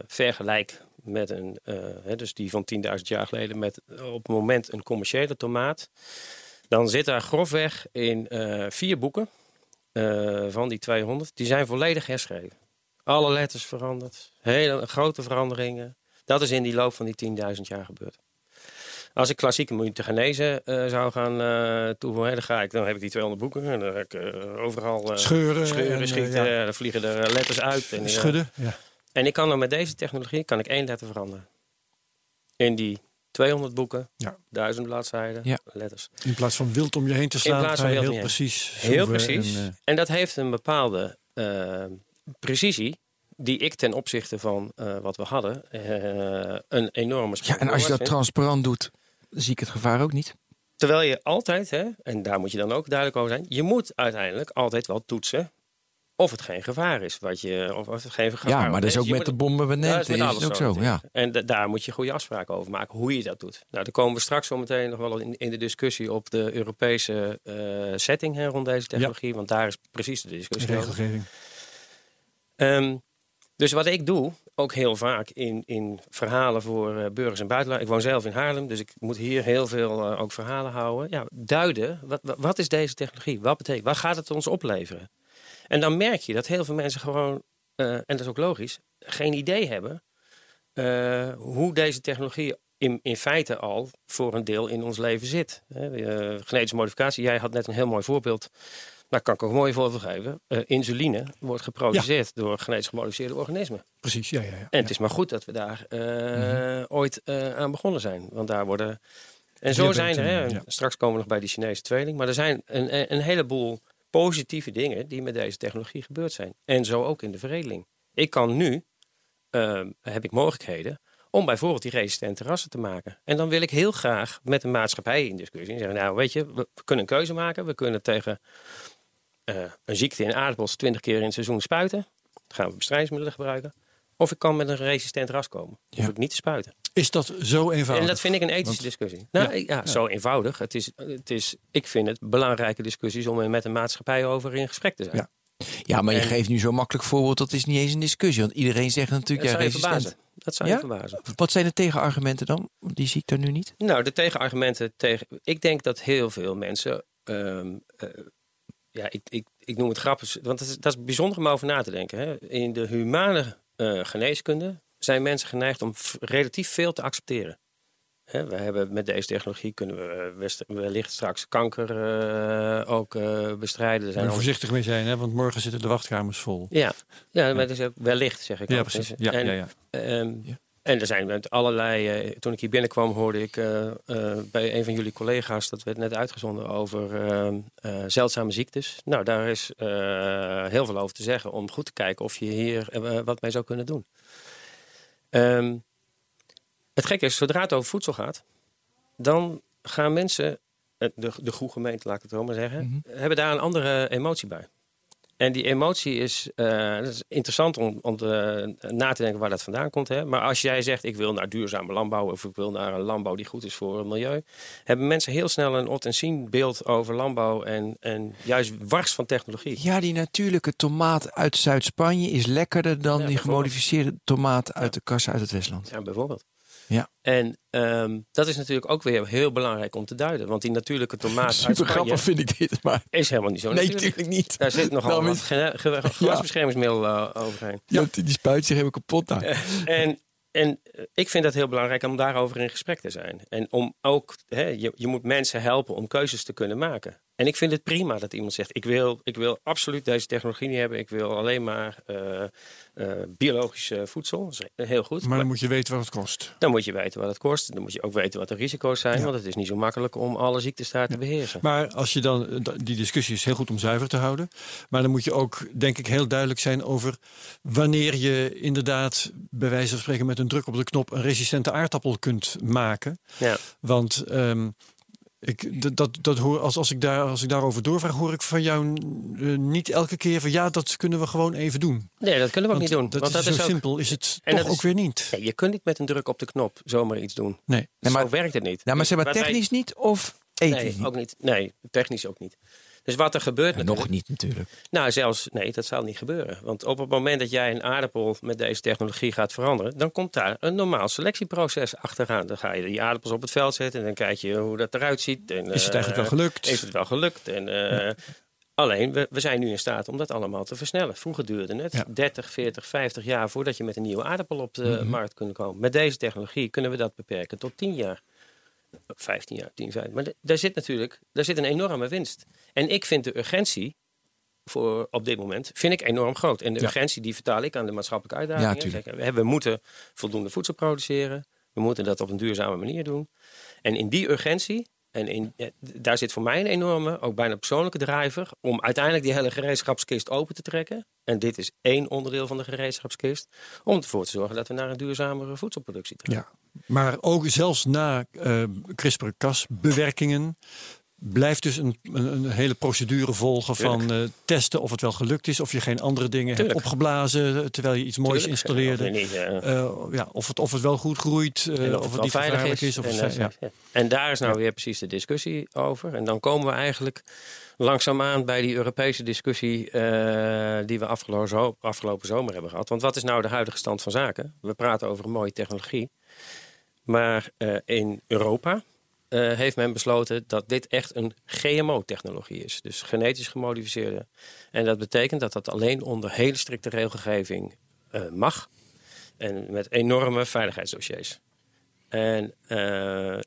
vergelijk met een, hè, dus die van 10.000 jaar geleden, met op het moment een commerciële tomaat, dan zit daar grofweg in uh, vier boeken van die 200, die zijn volledig herschreven. Alle letters veranderd, hele grote veranderingen. Dat is in die loop van die 10.000 jaar gebeurd. Als ik klassieke mutagenese uh, zou gaan uh, toevoegen, dan, ga ik, dan heb ik die 200 boeken. En dan ga ik uh, overal scheuren, scheuren en, schieten. Ja. Dan vliegen er letters uit. En, Schudden, ja. En ik kan dan met deze technologie kan ik één letter veranderen. In die 200 boeken, ja. 1000 bladzijden, ja. letters. In plaats van wild om je heen te slaan, In plaats van heel precies. Heel precies. En, En, dat heeft een bepaalde precisie die ik ten opzichte van uh, wat we hadden uh, een enorme Ja, en als je dat vind. transparant doet, zie ik het gevaar ook niet. Terwijl je altijd, hè, en daar moet je dan ook duidelijk over zijn, je moet uiteindelijk altijd wel toetsen of het geen gevaar is. Wat je, of, of het geen gevaar Ja, maar dat is Je ook met moet- de bommen Ja, beneden. is met is het ook zo. Ja. En da- daar moet je goede afspraken over maken, hoe je dat doet. Nou, daar komen we straks zo meteen nog wel in, in de discussie op de Europese eh, setting hè, rond deze technologie. Want daar is precies de discussie over. regelgeving. Ehm, dus wat ik doe, ook heel vaak in, in verhalen voor eh, burgers en buitenland. Ik woon zelf in Haarlem, dus ik moet hier heel veel eh, ook verhalen houden. Ja, duiden, wat, wat, wat is deze technologie? Wat betekent, wat gaat het ons opleveren? En dan merk je dat heel veel mensen gewoon, eh, en dat is ook logisch, geen idee hebben eh, hoe deze technologie in, in feite al voor een deel in ons leven zit. Eh, genetische modificatie, jij had net een heel mooi voorbeeld. Daar kan ik ook een mooi voorbeeld geven. Insuline wordt geproduceerd door genetisch gemodificeerde organismen. Precies, ja, ja, ja. En het is maar goed dat we daar eh, ooit aan begonnen zijn. Want daar worden. En zo zijn er, hè, ja. straks komen we nog bij die Chinese tweeling. Maar er zijn een, een- een heleboel positieve dingen die met deze technologie gebeurd zijn. En zo ook in de veredeling. Ik kan nu, ehm, heb ik mogelijkheden om bijvoorbeeld die resistente rassen te maken. En dan wil ik heel graag met de maatschappij in discussie zeggen, nou weet je, we, we kunnen een keuze maken. We kunnen tegen eh, een ziekte in aardappels 20 keer in het seizoen spuiten. Dan gaan we bestrijdingsmiddelen gebruiken. Of ik kan met een resistent ras komen. Hoef Ja. ik niet te spuiten. Is dat zo eenvoudig? En dat vind ik een ethische Want- discussie. Nou ja, zo eenvoudig. Het is, het is, ik vind het belangrijke discussies om er met de maatschappij over in gesprek te zijn. Ja. ja, maar je geeft nu zo'n makkelijk voorbeeld. Dat is niet eens een discussie. Want iedereen zegt Dat natuurlijk, ja, zou je resistent. verbazen. Dat zou Ja? je verbazen. Wat zijn de tegenargumenten dan? Die zie ik daar nu niet. Nou, de tegenargumenten tegen. Ik denk dat heel veel mensen. ehm, eh, ja, ik, ik, ik noem het grappig, want dat is, dat is bijzonder om over na te denken. Hè. In de humane eh, geneeskunde zijn mensen geneigd om relatief veel te accepteren. Hè, we hebben met deze technologie kunnen we eh, wellicht straks kanker eh, ook bestrijden. Er zijn voorzichtig mee zijn, hè? want morgen zitten de wachtkamers vol. Ja, ja, maar dat is ook wellicht, zeg ik. Ja, ook. precies. Dus- Ja, en, ja, ja. Ehm, Ja. En er zijn met allerlei. eh, toen ik hier binnenkwam, hoorde ik eh, eh, bij een van jullie collega's, dat werd net uitgezonden over zeldzame ziektes. Nou, daar is heel veel over te zeggen om goed te kijken of je hier wat mee zou kunnen doen. Ehm, het gekke is, zodra het over voedsel gaat, dan gaan mensen, de, de goede gemeente, laat ik het zo maar zeggen, hebben daar een andere emotie bij. En die emotie is, eh, dat is interessant om, om te, na te denken waar dat vandaan komt. Hè? Maar als jij zegt, ik wil naar duurzame landbouw... of ik wil naar een landbouw die goed is voor het milieu... hebben mensen heel snel een ot en zien beeld over landbouw... en, en juist wars van technologie. Ja, die natuurlijke tomaat uit Zuid-Spanje is lekkerder dan die gemodificeerde tomaat uit de kassa uit het Westland. Ja, bijvoorbeeld. Ja. En ehm, dat is natuurlijk ook weer heel belangrijk om te duiden. Want die natuurlijke tomaat uit Super Spanje grappig vind ik dit, maar is helemaal niet zo nee, natuurlijk. niet. Daar zit nogal Nou, wat is- eh, overheen. Ja. Die spuit zich helemaal kapot daar. En, en eh, ik vind dat heel belangrijk om daarover in gesprek te zijn. En om ook, hè, je, je moet mensen helpen om keuzes te kunnen maken. En ik vind het prima dat iemand zegt: ik wil, ik wil absoluut deze technologie niet hebben. Ik wil alleen maar eh, eh, biologisch voedsel. Dat is heel goed. Maar dan moet je weten wat het kost. dan moet je weten wat het kost. Dan moet je ook weten wat de risico's zijn. Want het is niet zo makkelijk om alle ziektes daar te beheersen. Maar als je dan, eh, die discussie is heel goed om zuiver te houden. Maar dan moet je ook, denk ik, heel duidelijk zijn over wanneer je inderdaad, bij wijze van spreken, met een druk op de knop een resistente aardappel kunt maken. Ja. Want ehm, Ik, dat, dat, hoor, als, als, ik daar, als ik daarover doorvraag, hoor ik van jou eh, niet elke keer van ja, dat kunnen we gewoon even doen. Nee, dat kunnen we ook niet doen. Dat want is dat zo is ook, simpel, is het En toch dat is- ook weer niet. Nee, je kunt niet met een druk op de knop zomaar iets doen. Nee. Nee, maar- Zo werkt het niet. Nou, maar zeg maar wij- technisch niet of ethisch Nee, ook niet. Nee, technisch ook niet. Dus wat er gebeurt Ja, nog niet natuurlijk. Nou, zelfs, nee, dat zal niet gebeuren. Want op het moment dat jij een aardappel met deze technologie gaat veranderen, dan komt daar een normaal selectieproces achteraan. Dan ga je die aardappels op het veld zetten en dan kijk je hoe dat eruit ziet. En, Is het eh, eigenlijk wel gelukt? Is het wel gelukt? En, eh, Alleen, we, we zijn nu in staat om dat allemaal te versnellen. Vroeger duurde het Ja. 30, 40, 50 jaar voordat je met een nieuwe aardappel op de Mhm. markt kunt komen. Met deze technologie kunnen we dat beperken tot 10 jaar. 15 jaar, 10, 15. Maar daar zit natuurlijk daar zit een enorme winst. En ik vind de urgentie voor op dit moment vind ik enorm groot. En de Ja. urgentie die vertaal ik aan de maatschappelijke uitdagingen. Ja, we, moeten voldoende voedsel produceren. We moeten dat op een duurzame manier doen. En in die urgentie, en in, eh, daar zit voor mij een enorme, ook bijna persoonlijke driver... om uiteindelijk die hele gereedschapskist open te trekken. En dit is één onderdeel van de gereedschapskist. Om ervoor te zorgen dat we naar een duurzamere voedselproductie trekken. Ja. Maar ook zelfs na eh CRISPR-Cas-bewerkingen blijft dus een, een, hele procedure volgen van eh, testen of het wel gelukt is, of je geen andere dingen Tuurlijk. hebt opgeblazen eh, terwijl je iets moois Tuurlijk. installeerde. Of niet, ja, of, het, of het wel goed groeit, of, het niet gevaarlijk is. Of en, het- ja. en daar is nou weer precies de discussie over. En dan komen we eigenlijk langzaamaan bij die Europese discussie die we afgelopen zomer hebben gehad. Want wat is nou de huidige stand van zaken? We praten over een mooie technologie. Maar eh, in Europa eh, heeft men besloten dat dit echt een GMO-technologie is. Dus genetisch gemodificeerde. En dat betekent dat dat alleen onder hele strikte regelgeving eh, mag. En met enorme veiligheidsdossiers. En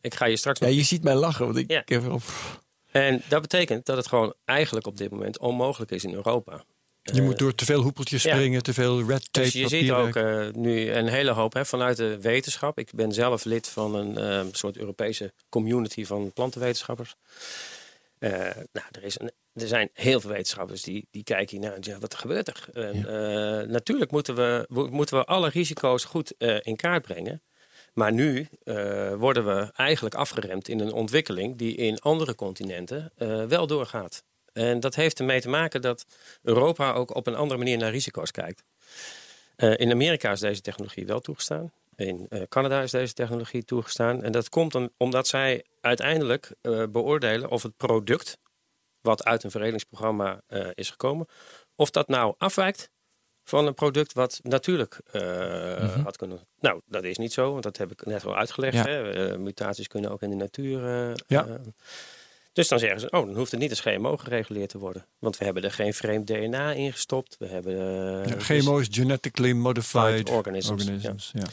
ik ga je straks Ja, je ziet mij lachen, want ik Ja. ik heb erop. En dat betekent dat het gewoon eigenlijk op dit moment onmogelijk is in Europa. Je moet door te veel hoepeltjes ja. springen, te veel red tape. Dus je ziet ook eh, nu een hele hoop hè, vanuit de wetenschap. Ik ben zelf lid van een eh, soort Europese community van plantenwetenschappers. Eh, nou, er, is een, er zijn heel veel wetenschappers die, die kijken naar ja, wat gebeurt er. En, eh, natuurlijk moeten we, moeten we alle risico's goed eh, in kaart brengen. Maar nu eh, worden we eigenlijk afgeremd in een ontwikkeling die in andere continenten eh, wel doorgaat. En dat heeft ermee te maken dat Europa ook op een andere manier naar risico's kijkt. Eh, in Amerika is deze technologie wel toegestaan. In eh, Canada is deze technologie toegestaan. En dat komt omdat zij uiteindelijk eh, beoordelen of het product wat uit een veredelingsprogramma is gekomen, of dat nou afwijkt van een product wat natuurlijk eh, had kunnen. Nou, dat is niet zo, want dat heb ik net al uitgelegd. Ja. Hè? Mutaties kunnen ook in de natuur. Ja. Eh, dus dan zeggen ze, oh, dan hoeft het niet als GMO gereguleerd te worden. Want we hebben er geen vreemd DNA in gestopt. We hebben, eh, Ja, dus- GMO is genetically modified organisms, organisms. ja.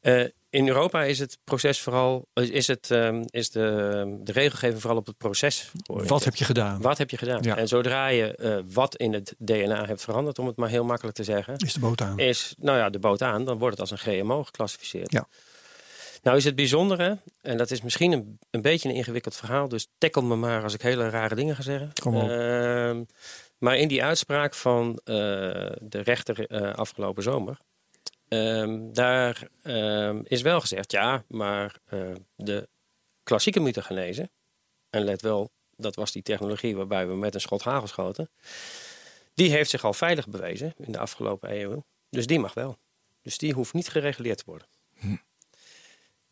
eh, in Europa is het proces vooral, is, het, ehm, is de, de regelgeving vooral op het proces. Wat heb je gedaan? Wat heb je gedaan? Ja. En zodra je eh, wat in het DNA hebt veranderd, om het maar heel makkelijk te zeggen, Is de boot aan? is nou ja, de boot aan, dan wordt het als een GMO geclassificeerd. Ja. Nou is het bijzondere, en dat is misschien een, een beetje een ingewikkeld verhaal, dus tackle me maar als ik hele rare dingen ga zeggen. Kom op. Ehm, maar in die uitspraak van eh, de rechter eh, afgelopen zomer, ehm, daar ehm, is wel gezegd, ja, maar eh, de klassieke mutagenese, en let wel, dat was die technologie waarbij we met een schot hagel schoten, die heeft zich al veilig bewezen in de afgelopen eeuwen. Dus die mag wel. Dus die hoeft niet gereguleerd te worden.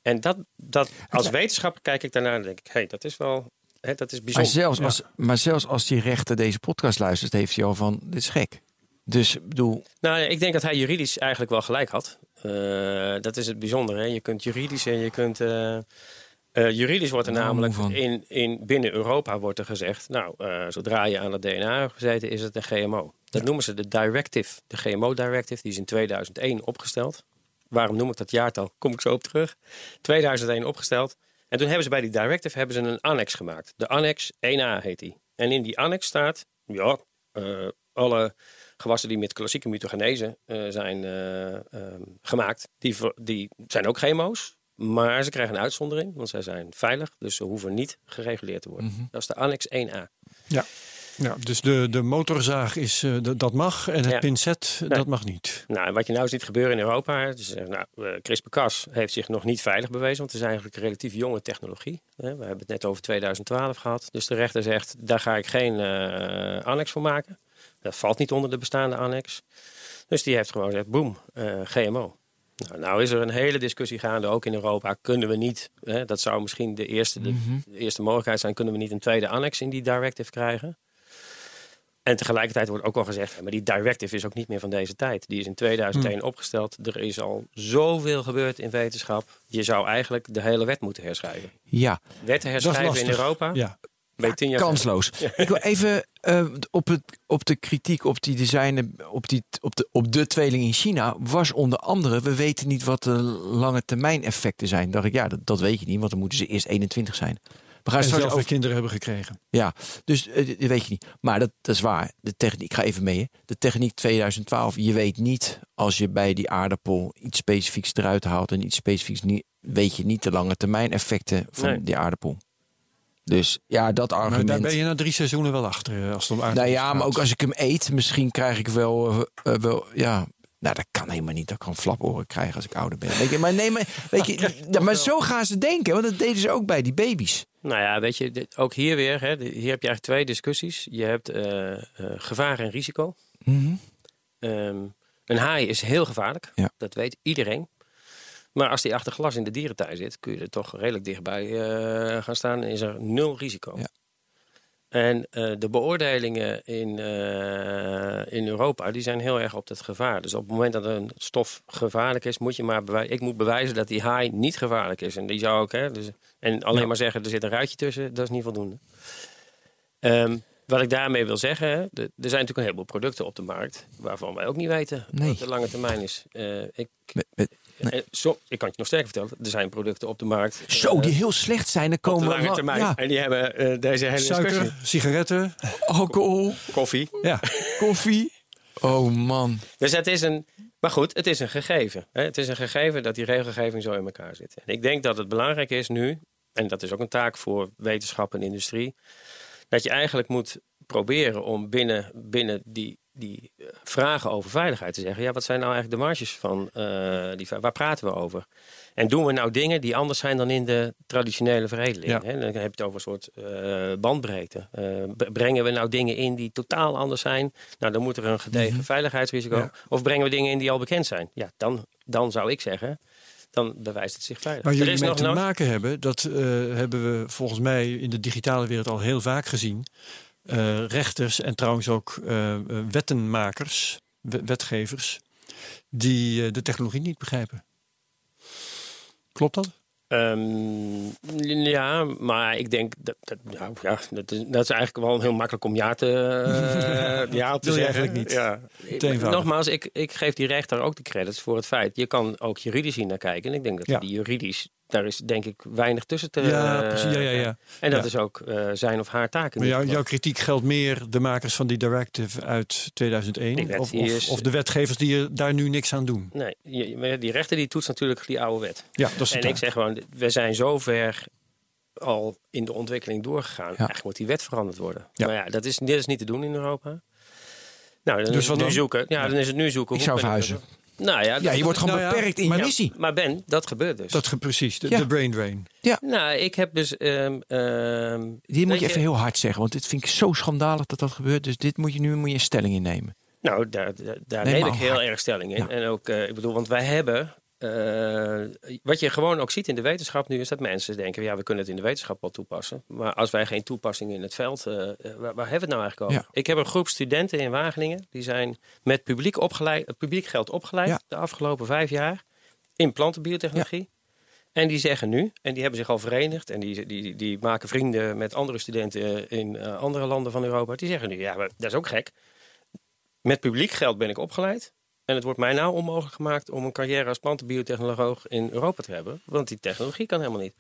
En dat, dat, als wetenschapper kijk ik daarnaar en denk ik, hé, hey, dat is wel, hè, dat is Maar bijzonder. zelfs, Ja. als, maar zelfs als die rechter deze podcast luistert, heeft hij al van, dit is gek. Dus bedoel, Nou, ik denk dat hij juridisch eigenlijk wel gelijk had. Eh, dat is het bijzondere. Hè? Je kunt juridisch en je kunt. eh, eh, juridisch wordt er Nou, namelijk in, in, binnen Europa wordt er gezegd. Nou, zodra je aan het DNA hebt gezeten, is het een GMO. Dat noemen ze de directive. De GMO-directive, die is in 2001 opgesteld. Waarom noem ik dat jaartal? Kom ik zo op terug. 2001 opgesteld. En toen hebben ze bij die directive hebben ze een annex gemaakt. De annex 1A heet die. En in die annex staat, ja, eh, alle gewassen die met klassieke mutagenese eh, zijn eh, ehm, gemaakt, die, die zijn ook GMO's. Maar ze krijgen een uitzondering, want zij zijn veilig. Dus ze hoeven niet gereguleerd te worden. Dat is de annex 1A. Ja. Ja, dus de, de motorzaag is, eh, d- dat mag en het Ja. pincet, Nee. dat mag niet. Nou, en wat je nou ziet gebeuren in Europa, dus, nou, eh, CRISPR-Cas heeft zich nog niet veilig bewezen, want het is eigenlijk een relatief jonge technologie. Hè. We hebben het net over 2012 gehad. Dus de rechter zegt, daar ga ik geen annex voor maken. Dat valt niet onder de bestaande annex. Dus die heeft gewoon gezegd, boem, eh, GMO. Nou, nou is er een hele discussie gaande, ook in Europa. Kunnen we niet, hè, dat zou misschien de eerste, de, de eerste mogelijkheid zijn, kunnen we niet een tweede annex in die directive krijgen? En tegelijkertijd wordt ook al gezegd, ja, maar die directive is ook niet meer van deze tijd. Die is in 2001 opgesteld. Er is al zoveel gebeurd in wetenschap. Je zou eigenlijk de hele wet moeten herschrijven. Ja, Wetten herschrijven in. Europa, Ja. jaar kansloos. Ik wil even eh, op, het, op de kritiek op die design, op, die, op, de, op de tweeling in China, was onder andere, we weten niet wat de lange termijn effecten zijn. Dacht ik, ja, dat, dat weet je niet, want dan moeten ze eerst 21 zijn. We gaan En straks over, kinderen hebben gekregen. ja, dus eh, dat weet je niet. Maar dat, dat is waar. De techniek, ik ga even mee. hè. De techniek 2012, je weet niet als je bij die aardappel iets specifieks eruit haalt en iets specifieks niet, weet je niet de lange termijn effecten van Nee. die aardappel. Dus ja, dat Maar argument. daar ben je na drie seizoenen wel achter eh, als het om Nou ja, maar ook als ik hem eet, misschien krijg ik wel, eh, wel ja. Nou, dat kan helemaal niet. Dat kan flaporen krijgen als ik ouder ben. Weet je, maar nee, maar, weet je, ja, maar zo gaan ze denken. Want dat deden ze ook bij die baby's. Nou ja, weet je, ook hier weer, hè, hier heb je eigenlijk twee discussies. Je hebt eh, eh, gevaar en risico. Ehm, een haai is heel gevaarlijk, Ja. dat weet iedereen. Maar als die achter glas in de dierentuin zit, kun je er toch redelijk dichtbij eh, gaan staan en is er nul risico. Ja. En eh, de beoordelingen in, eh, in Europa die zijn heel erg op dat gevaar. Dus op het moment dat een stof gevaarlijk is, moet je maar bewijzen. Ik moet bewijzen dat die haai niet gevaarlijk is. En die zou ook, hè, dus, en alleen maar zeggen er zit een ruitje tussen, dat is niet voldoende. Ehm, wat ik daarmee wil zeggen, er zijn natuurlijk een heleboel producten op de markt waarvan wij ook niet weten Nee. wat de lange termijn is. Eh, ik, Met- met- nee. eh, zo, ik kan het je nog sterker vertellen, er zijn producten op de markt. Zo, eh, die heel slecht zijn. Dan op de komen lange la- termijn. Ja, En die hebben eh, deze hele Suiker, discussie. sigaretten. alcohol, Koffie. Ja. koffie. Oh man. Dus het is een. Maar goed, het is een gegeven. Hè? Het is een gegeven dat die regelgeving zo in elkaar zit. En ik denk dat het belangrijk is nu, en dat is ook een taak voor wetenschap en industrie, dat je eigenlijk moet proberen om binnen, binnen die, die eh, vragen over veiligheid te zeggen: ja, wat zijn nou eigenlijk de marges van eh, die Waar praten we over? En doen we nou dingen die anders zijn dan in de traditionele veredeling? Ja. Hè? Dan heb je het over een soort eh, bandbreedte. Brengen we nou dingen in die totaal anders zijn? Nou, dan moet er een gedegen veiligheidsrisico. Ja. Of brengen we dingen in die al bekend zijn? Ja, dan, dan zou ik zeggen, dan bewijst het zich veilig. Waar er jullie is mee nog te nood- maken hebben, dat eh, hebben we volgens mij in de digitale wereld al heel vaak gezien. Eh, rechters en trouwens ook eh, wettenmakers, we- wetgevers, die eh, de technologie niet begrijpen. Klopt dat? Ehm, ja, maar ik denk dat, dat, nou, ja, dat, is, dat is eigenlijk wel heel makkelijk om ja te, ja te zeggen. eigenlijk niet. Ja. Nogmaals, ik, ik geef die rechter ook de credits voor het feit. Je kan ook juridisch hier naar kijken. En ik denk dat Ja. die juridisch, daar is denk ik weinig tussen te... ja, eh, precies. Ja, ja, ja. En dat Ja. is ook eh, zijn of haar taak. in Maar jouw kritiek geldt meer de makers van die directive uit 2001? Die wet Of, of, is- of de wetgevers die er daar nu niks aan doen? Nee, die rechter die toetst natuurlijk die oude wet. Ja, dat is En taak. ik zeg gewoon, we zijn zo ver al in de ontwikkeling doorgegaan. Eigenlijk moet die wet veranderd worden. Ja. Maar ja, dat is, dit is niet te doen in Europa. Nou, dan Dus is het nu dan? zoeken. Ja, dan is het nu zoeken. Ik hoe zou verhuizen. Nou ja, Ja, je wordt gewoon Nou ja, beperkt in je maar- missie. maar Ben, dat gebeurt dus. Dat ge- precies, de, Ja. de brain drain. Nou, ik heb dus... ehm, ehm, Dit moet je even heel hard zeggen, want dit vind ik zo schandalig dat dat gebeurt. Dus dit moet je nu moet je een stelling innemen. Nou, daar, daar, daar Nee, neem ik heel hard. erg stelling in. Ja. En ook, eh, ik bedoel, want wij hebben. Eh, wat je gewoon ook ziet in de wetenschap nu is dat mensen denken: ja, we kunnen het in de wetenschap wel toepassen. Maar als wij geen toepassing in het veld. eh, waar, waar hebben we het nou eigenlijk over? Ja. Ik heb een groep studenten in Wageningen. Die zijn met publiek, opgeleid, het publiek geld opgeleid Ja. de afgelopen vijf jaar in plantenbiotechnologie. En die zeggen nu, en die hebben zich al verenigd en die, die, die maken vrienden met andere studenten in andere landen van Europa. Die zeggen nu, ja, maar dat is ook gek. Met publiek geld ben ik opgeleid. En het wordt mij nou onmogelijk gemaakt om een carrière als plantenbiotechnoloog in Europa te hebben. Want die technologie kan helemaal niet.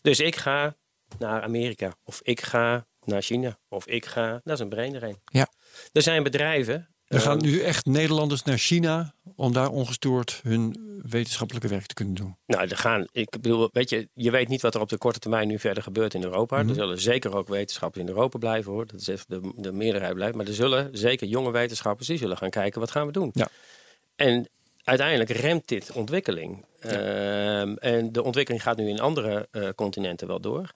Dus ik ga naar Amerika. Of ik ga naar China. Of ik ga, dat is een brain drain. Ja. Er zijn bedrijven Er gaan Ehm, nu echt Nederlanders naar China om daar ongestoord hun wetenschappelijke werk te kunnen doen. Nou, er gaan, ik bedoel, weet je, je weet niet wat er op de korte termijn nu verder gebeurt in Europa. Mhm. Er zullen zeker ook wetenschappers in Europa blijven hoor. Dat is even de, de meerderheid blijft. Maar er zullen zeker jonge wetenschappers die zullen gaan kijken wat gaan we doen. Ja. En uiteindelijk remt dit ontwikkeling. Ehm, en de ontwikkeling gaat nu in andere eh, continenten wel door.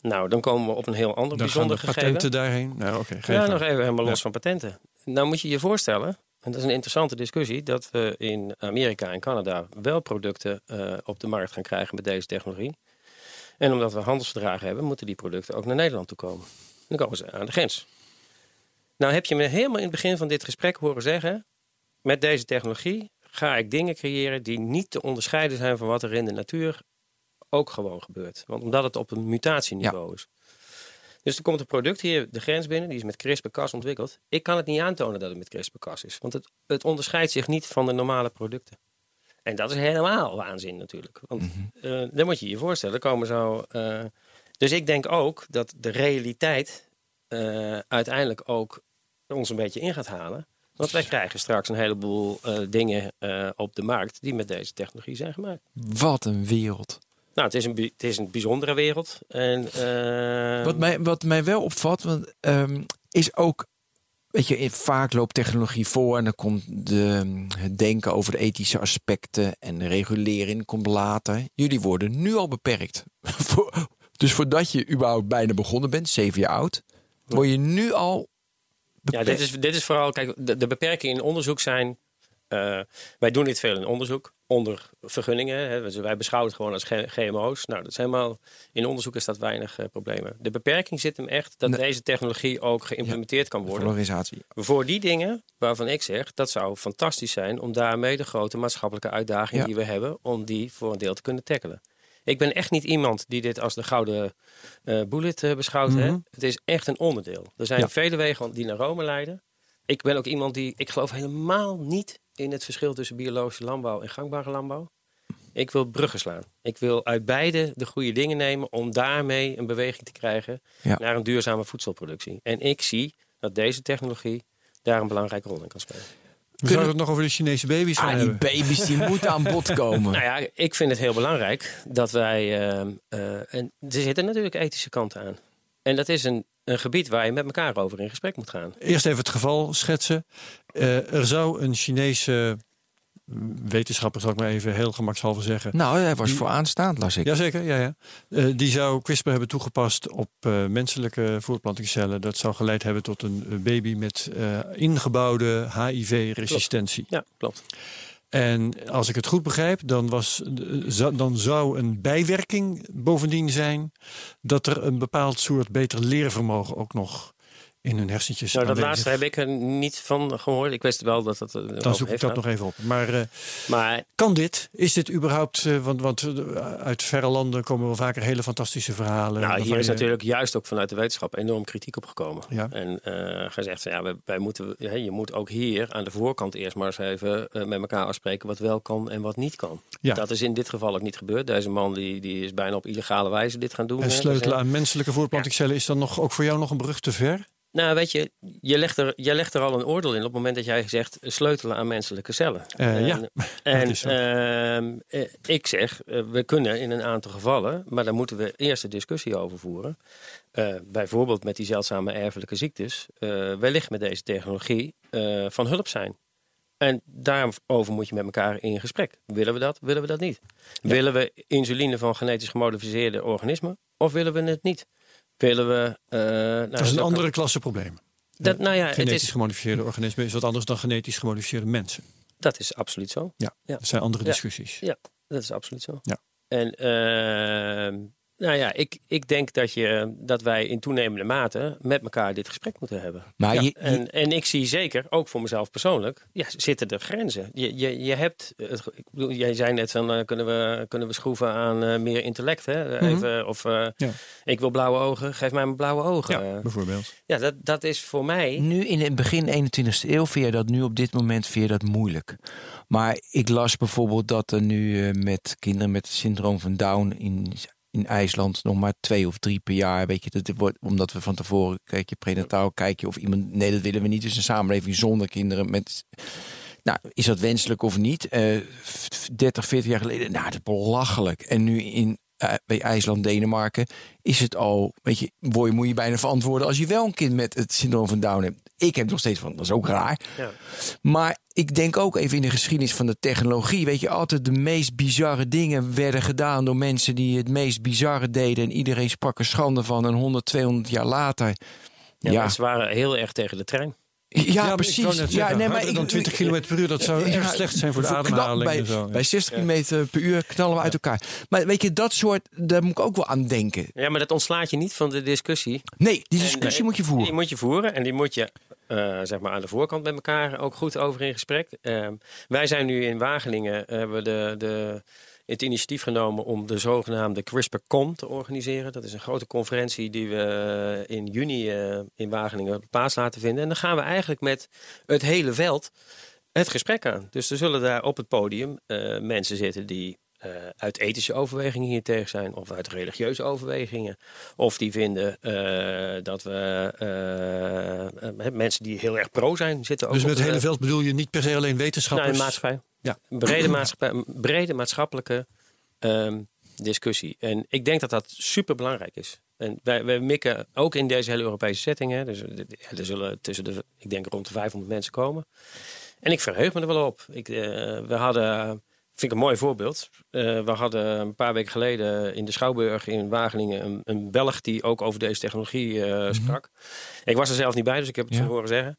Nou, dan komen we op een heel ander Dan gaan de bijzonder gegeven. patenten daarheen. Nou, oké. geef Ja, nog even helemaal los Ja. van patenten. Nou moet je je voorstellen, en dat is een interessante discussie, dat we in Amerika en Canada wel producten eh, op de markt gaan krijgen met deze technologie. En omdat we handelsverdragen hebben, moeten die producten ook naar Nederland toe komen. Dan komen ze aan de grens. Nou heb je me helemaal in het begin van dit gesprek horen zeggen, met deze technologie ga ik dingen creëren die niet te onderscheiden zijn van wat er in de natuur ook gewoon gebeurt. Want omdat het op een mutatieniveau is. Dus er komt een product hier de grens binnen, die is met CRISPR-Cas ontwikkeld. Ik kan het niet aantonen dat het met CRISPR-Cas is, want het, het onderscheidt zich niet van de normale producten. En dat is helemaal waanzin natuurlijk. Want eh, dan moet je je voorstellen, komen zo. eh, dus ik denk ook dat de realiteit eh, uiteindelijk ook ons een beetje in gaat halen. Want wij krijgen straks een heleboel eh, dingen eh, op de markt die met deze technologie zijn gemaakt. Wat een wereld. Nou, het is een, het is een bijzondere wereld. En, eh, Wat mij, wat mij wel opvalt, want, ehm, is ook. Weet je, vaak loopt technologie voor en dan komt de, het denken over de ethische aspecten en de regulering komt later. Jullie worden nu al beperkt. Dus voordat je überhaupt bijna begonnen bent, zeven jaar oud, word je nu al. Ja, dit is, dit is vooral, kijk, de, de beperkingen in onderzoek zijn. eh, wij doen dit veel in onderzoek, onder vergunningen. Hè, dus wij beschouwen het gewoon als GMO's. Nou, dat is helemaal, in onderzoek is dat weinig eh, problemen. De beperking zit hem echt dat Nee. deze technologie ook geïmplementeerd kan worden. Valorisatie. Voor die dingen waarvan ik zeg, dat zou fantastisch zijn om daarmee de grote maatschappelijke uitdaging Ja. die we hebben, om die voor een deel te kunnen tackelen. Ik ben echt niet iemand die dit als de gouden eh bullet eh, beschouwt. hè. Mhm. Het is echt een onderdeel. Er zijn Ja. vele wegen die naar Rome leiden. Ik ben ook iemand die, ik geloof helemaal niet in het verschil tussen biologische landbouw en gangbare landbouw. Ik wil bruggen slaan. Ik wil uit beide de goede dingen nemen om daarmee een beweging te krijgen Ja. naar een duurzame voedselproductie. En ik zie dat deze technologie daar een belangrijke rol in kan spelen. We zouden het nog over de Chinese baby's gaan Ah, die hebben. baby's die moeten aan bod komen. Nou ja, ik vind het heel belangrijk dat wij. ehm, eh, en er zitten natuurlijk ethische kanten aan. En dat is een, een gebied waar je met elkaar over in gesprek moet gaan. Eerst even het geval schetsen. Eh, er zou een Chinese wetenschapper, zal ik maar even heel gemakshalve zeggen. Nou, hij was Die- voor aanstaand, las ik. Jazeker, ja, ja. Eh, die zou CRISPR hebben toegepast op eh, menselijke voortplantingscellen. Dat zou geleid hebben tot een baby met eh, ingebouwde HIV-resistentie. Ja, klopt. En als ik het goed begrijp, dan, was, zou- dan zou een bijwerking bovendien zijn dat er een bepaald soort beter leervermogen ook nog in hun hersentjes Nou, dat aanwezig laatste heb ik er niet van gehoord. Ik wist wel dat het. eh, Dan zoek ik dat nog even op. Maar eh, Maar kan dit? Is dit überhaupt... eh, want, want uit verre landen komen wel vaker hele fantastische verhalen. nou, hier is je- natuurlijk juist ook vanuit de wetenschap enorm kritiek op gekomen. Ja. En eh gezegd van ja, wij, wij moeten, hè, je moet ook hier aan de voorkant eerst maar eens even met elkaar afspreken wat wel kan en wat niet kan. Ja. Dat is in dit geval ook niet gebeurd. Deze man die, die is bijna op illegale wijze dit gaan doen. En hè. sleutelen Dus, aan menselijke voortplantingscellen is dan nog, ook voor jou nog een brug te ver? Nou, weet je, je legt, er, je legt er al een oordeel in op het moment dat jij zegt eh, sleutelen aan menselijke cellen. Eh, en, ja, En ehm, eh, ik zeg, eh, we kunnen in een aantal gevallen, maar daar moeten we eerst een discussie over voeren. Eh, bijvoorbeeld met die zeldzame erfelijke ziektes, eh, wellicht met deze technologie eh, van hulp zijn. En daarover moet je met elkaar in gesprek. Willen we dat? Willen we dat niet? Willen we insuline van genetisch gemodificeerde organismen? Of willen we het niet? Willen we... eh, nou, dat is een andere klasse probleem. Dat, nou ja, het genetisch is, gemodificeerde organismen is wat anders dan genetisch gemodificeerde mensen. dat is absoluut zo. Ja, Ja. dat zijn andere discussies. Ja, dat is absoluut zo. Ja. En ehm, nou ja, ik, ik denk dat, je, dat wij in toenemende mate met elkaar dit gesprek moeten hebben. Maar Ja, je, je- En, en ik zie zeker, ook voor mezelf persoonlijk, ja, zitten er grenzen. Je, je, je hebt, het, ik bedoel, jij zei net van, eh, kunnen, we, kunnen we schroeven aan eh, meer intellect? Hè? Even, Of eh, Mhm. Ja. ik wil blauwe ogen, geef mij mijn blauwe ogen. Ja, bijvoorbeeld. ja dat, dat is voor mij... nu in het begin 21ste eeuw vind je dat nu op dit moment vind je dat moeilijk. Maar ik las bijvoorbeeld dat er nu eh, met kinderen met het syndroom van Down in in IJsland nog maar twee of drie per jaar. Weet je, wordt, omdat we van tevoren kijk je prenataal, kijk je of iemand. Nee, dat willen we niet. Dus een samenleving zonder kinderen met. Nou, is dat wenselijk of niet? Eh 30, 40 jaar geleden, nou, dat belachelijk. En nu in bij IJsland, Denemarken, is het al, weet je, word je, moet je bijna verantwoorden als je wel een kind met het syndroom van Down hebt. Ik heb nog steeds van, dat is ook raar. Ja. Maar ik denk ook even in de geschiedenis van de technologie. Weet je, altijd de meest bizarre dingen werden gedaan door mensen die het meest bizarre deden. En iedereen sprak er schande van. En 100, 200 jaar later. Ja, Ja, ze waren heel erg tegen de trein. Ja, ik precies. ja, zeggen, nee, maar harder dan ik- 20 km per uur, dat zou Ja, echt slecht zijn voor de ademhaling. Bij, en zo. bij 60 km per uur knallen we uit elkaar. Maar weet je, dat soort, daar moet ik ook wel aan denken. Ja, maar dat ontslaat je niet van de discussie. Nee, die En, discussie eh, moet je voeren. Die moet je voeren en die moet je eh, zeg maar aan de voorkant met elkaar ook goed over in gesprek. Ehm, wij zijn nu in Wageningen, hebben we de, de, het initiatief genomen om de zogenaamde CRISPR-Con te organiseren. Dat is een grote conferentie die we in juni eh, in Wageningen plaats laten vinden. En dan gaan we eigenlijk met het hele veld het gesprek aan. Dus er zullen daar op het podium eh, mensen zitten die eh, uit ethische overwegingen hier tegen zijn, of uit religieuze overwegingen. Of die vinden eh, dat we eh, mensen die heel erg pro zijn, zitten ook Dus met het hele veld bedoel je niet per se alleen wetenschappers? de maatschappij. Ja. Een brede, maatschappij, een brede maatschappelijke ehm, discussie. En ik denk dat dat super belangrijk is. En wij, wij mikken ook in deze hele Europese setting. Hè, dus er zullen tussen de, ik denk rond de 500 mensen komen. En ik verheug me er wel op. Ik, we hadden, vind ik een mooi voorbeeld. Eh, we hadden een paar weken geleden in de Schouwburg in Wageningen een, een Belg die ook over deze technologie eh, sprak. Ik was er zelf niet bij, dus ik heb het Ja. zo horen zeggen.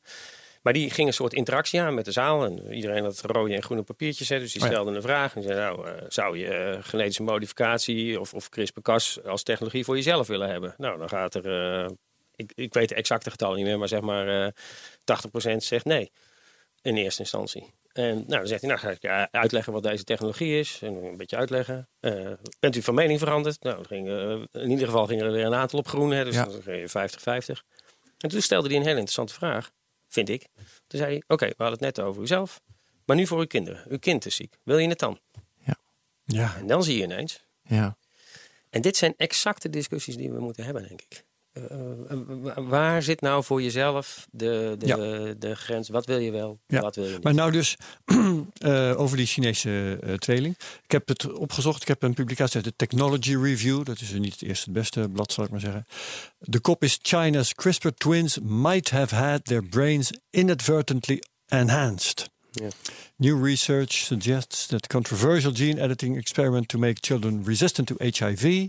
Maar die ging een soort interactie aan met de zaal. En iedereen had rode en groene papiertjes. Hè, dus die Oh stelde een vraag. En zei, nou, eh, zou je genetische modificatie of, of CRISPR-Cas als technologie voor jezelf willen hebben? Nou, dan gaat er... ik, ik weet de exacte getallen niet meer, maar zeg maar eh 80% zegt nee. In eerste instantie. En nou, dan zegt hij, nou ga ik je uitleggen wat deze technologie is. En een beetje uitleggen. Eh, bent u van mening veranderd? Nou, ging, eh, in ieder geval gingen er weer een aantal op groen. Hè, dus Ja. dan ging je 50-50. En toen stelde hij een hele interessante vraag, vind ik. Toen zei hij, oké, we hadden het net over uzelf. Maar nu voor uw kinderen. Uw kind is ziek. Wil je het dan? Ja. En dan zie je ineens. Ja. En dit zijn exacte discussies die we moeten hebben, denk ik. Eh, eh, wa- waar zit nou voor jezelf de, de, de grens? Wat wil je wel, Ja, wat wil je niet? Maar nou dus eh, over die Chinese eh, tweeling. Ik heb het opgezocht. Ik heb een publicatie uit de Technology Review. Dat is niet het eerste het beste blad, zal ik maar zeggen. De kop is China's CRISPR twins might have had their brains inadvertently enhanced. Ja. New research suggests that controversial gene editing experiment to make children resistant to HIV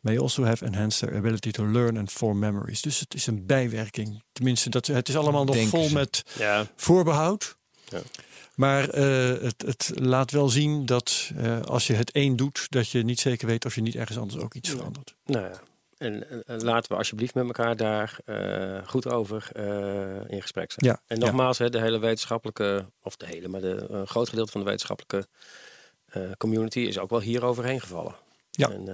may also have enhanced their ability to learn and form memories. Dus het is een bijwerking. Tenminste, dat, het is allemaal nog Denken vol ze. met Ja, voorbehoud. Ja. Maar eh, het, het laat wel zien dat eh, als je het één doet, dat je niet zeker weet of je niet ergens anders ook iets verandert. nou ja. En, en- en laten we alsjeblieft met elkaar daar eh, goed over eh, in gesprek zijn. Ja, En ja. nogmaals, hè, de hele wetenschappelijke, of de hele, maar de, een groot gedeelte van de wetenschappelijke eh, community is ook wel hier overheen gevallen. Ja. En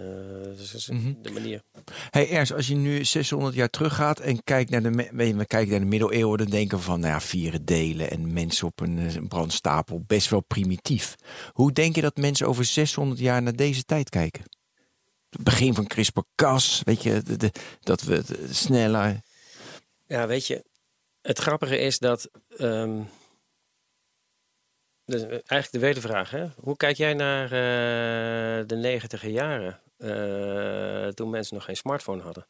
dus dat is Mhm. de manier. Hey Ernst, als je nu 600 jaar teruggaat en kijkt naar de, we kijken naar de middeleeuwen, dan denken we van, nou ja, vieren delen en mensen op een, een brandstapel, best wel primitief. Hoe denk je dat mensen over 600 jaar naar deze tijd kijken? Het begin van CRISPR-Cas, weet je, de, de- dat we eh, sneller... Ja, weet je, het grappige is dat. ehm, dus eigenlijk de wedervraag, hè? Hoe kijk jij naar eh, de negentiger jaren? eh, toen mensen nog geen smartphone hadden.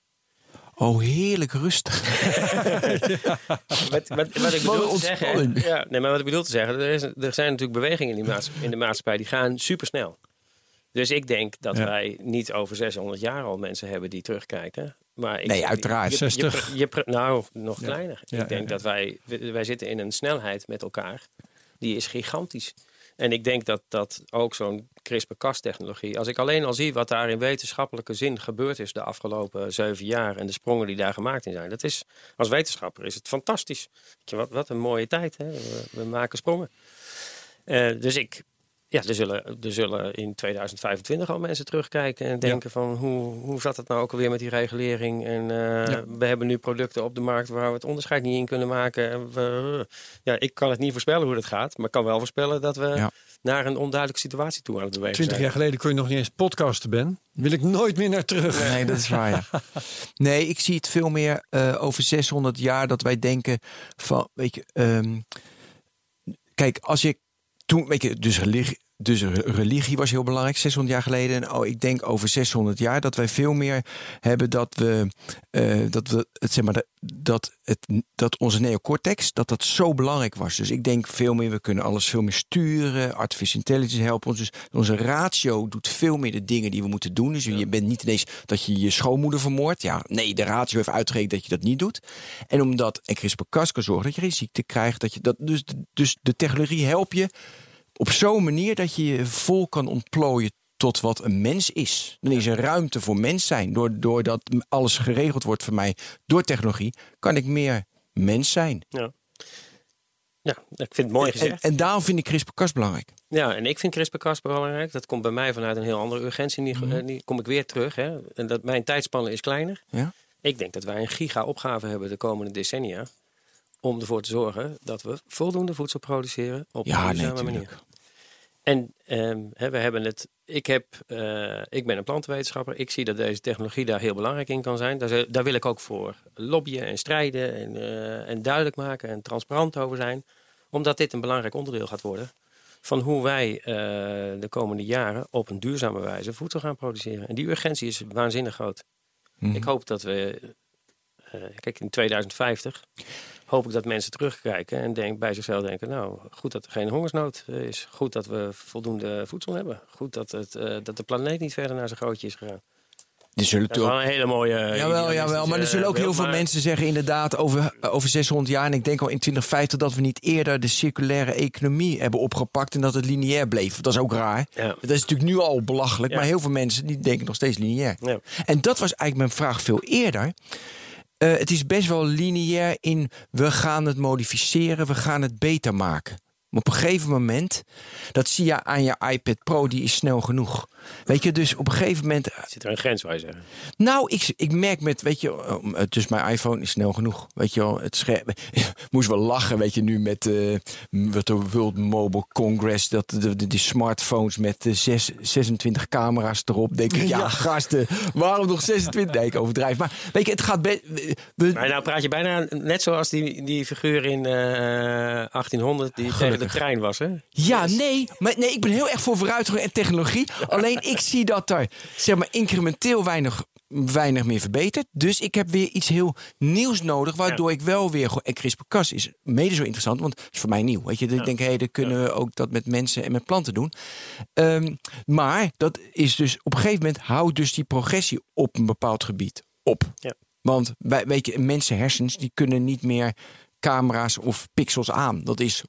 Oh, heerlijk rustig. Wat, wat, wat ik bedoel te zeggen. ontspanning. Ja, nee, maar wat ik bedoel te zeggen, er, is, er zijn natuurlijk bewegingen in, die in de maatschappij die gaan supersnel. Dus ik denk dat Ja. wij niet over 600 jaar al mensen hebben die terugkijken. Maar ik, Nee, uiteraard. Je, je, 60. je- je- nou, nog kleiner. Ja, ik denk ja, ja. dat wij, wij zitten in een snelheid met elkaar. Die is gigantisch. En ik denk dat, dat ook zo'n CRISPR-Cas-technologie... als ik alleen al zie wat daar in wetenschappelijke zin gebeurd is... de afgelopen zeven jaar en de sprongen die daar gemaakt in zijn... dat is, als wetenschapper is het fantastisch. Wat, wat een mooie tijd, hè? We, we maken sprongen. Eh, dus ik, ja, er zullen, er zullen in 2025 al mensen terugkijken en denken van hoe, hoe zat het nou ook alweer met die regulering? En uh, we hebben nu producten op de markt waar we het onderscheid niet in kunnen maken. En we, ja, ik kan het niet voorspellen hoe dat gaat, maar ik kan wel voorspellen dat we Ja. naar een onduidelijke situatie toe aan het bewegen Twintig zijn. jaar geleden kon je nog niet eens podcasten, Ben. Wil ik nooit meer naar terug. Nee, dat is waar. Ja. Nee, ik zie het veel meer eh, over 600 jaar dat wij denken van, weet je, ehm, kijk, als je toen, weet je, dus dus re- religie was heel belangrijk 600 jaar geleden. En oh, ik denk over 600 jaar dat wij veel meer hebben dat we, eh, dat we het zeg maar, dat- dat, het, dat onze neocortex, dat dat zo belangrijk was. Dus ik denk veel meer, we kunnen alles veel meer sturen. Artificial intelligence helpt ons. Dus onze ratio doet veel meer de dingen die we moeten doen. Dus je bent niet ineens dat je je schoonmoeder vermoordt. Ja, nee, de ratio heeft uitgerekend dat je dat niet doet. En omdat en CRISPR-Cas kan zorgen dat je geen ziekte krijgt. Dat je dat, dus, dus de technologie helpt je op zo'n manier dat je je vol kan ontplooien tot wat een mens is. Dan is er ruimte voor mens zijn. Door- Doordat alles geregeld wordt voor mij door technologie, kan ik meer mens zijn. Ja. ja, ik vind het mooi gezegd. en daarom vind ik CRISPR-Cas belangrijk. Ja, en ik vind CRISPR-Cas belangrijk. Dat komt bij mij vanuit een heel andere urgentie. Die, Mhm. eh, die kom ik weer terug. Hè. En dat mijn tijdspannen is kleiner. Ja? Ik denk dat wij een giga-opgave hebben de komende decennia. Om ervoor te zorgen dat we voldoende voedsel produceren op Ja, een nee, duurzame manier. En ehm, hè, we hebben het. Ik, heb, eh, ik ben een plantenwetenschapper. Ik zie dat deze technologie daar heel belangrijk in kan zijn. Daar, daar wil ik ook voor lobbyen en strijden. En, eh, en duidelijk maken en transparant over zijn. Omdat dit een belangrijk onderdeel gaat worden. Van hoe wij eh, de komende jaren op een duurzame wijze voedsel gaan produceren. En die urgentie is waanzinnig groot. Mhm. Ik hoop dat we. kijk, in 2050 hoop ik dat mensen terugkijken en denk, bij zichzelf denken: Nou, goed dat er geen hongersnood eh, is. Goed dat we voldoende voedsel hebben. Goed dat, het, eh, dat de planeet niet verder naar zijn grootje is gegaan. Er zullen Dat is wel een hele mooie. Jawel, jawel, maar er zullen ook heel veel maar- mensen zeggen inderdaad over, over 600 jaar. En ik denk al in 2050 dat we niet eerder de circulaire economie hebben opgepakt en dat het lineair bleef. Dat is ook raar. Ja. Dat is natuurlijk nu al belachelijk, Ja. maar heel veel mensen die denken nog steeds lineair. Ja. En dat was eigenlijk mijn vraag veel eerder. Eh, het is best wel lineair in we gaan het modificeren, we gaan het beter maken. Maar op een gegeven moment, dat zie je aan je iPad Pro, die is snel genoeg. Weet je, dus op een gegeven moment Zit er een grens, waar je zeggen? nou, ik, ik merk met, weet je, eh, dus mijn iPhone is snel genoeg. Weet je wel, het scherm. Moest wel lachen, weet je, nu met eh, met de World Mobile Congress. Dat de, de, die smartphones met eh, zes, 26 camera's erop. Denk ik, ja, Ja. gasten, waarom nog 26? Nee, ik overdrijf. Maar weet je, het gaat. We- Maar nou praat je bijna net zoals die, die figuur in eh 1800 die de trein was, hè? Ja, nee, maar nee, ik ben heel erg voor vooruitgang en technologie. Alleen ik zie dat er zeg maar, incrementeel weinig, weinig meer verbetert. Dus ik heb weer iets heel nieuws nodig, waardoor ik wel weer. En CRISPR-Cas is mede zo interessant, want het is voor mij nieuw. Weet je, ik denk, hé, dan kunnen we ook dat met mensen en met planten doen. Ehm, maar dat is dus op een gegeven moment houdt dus die progressie op een bepaald gebied op. Ja. Want wij, weet je, mensen hersens die kunnen niet meer camera's of pixels aan. Dat is.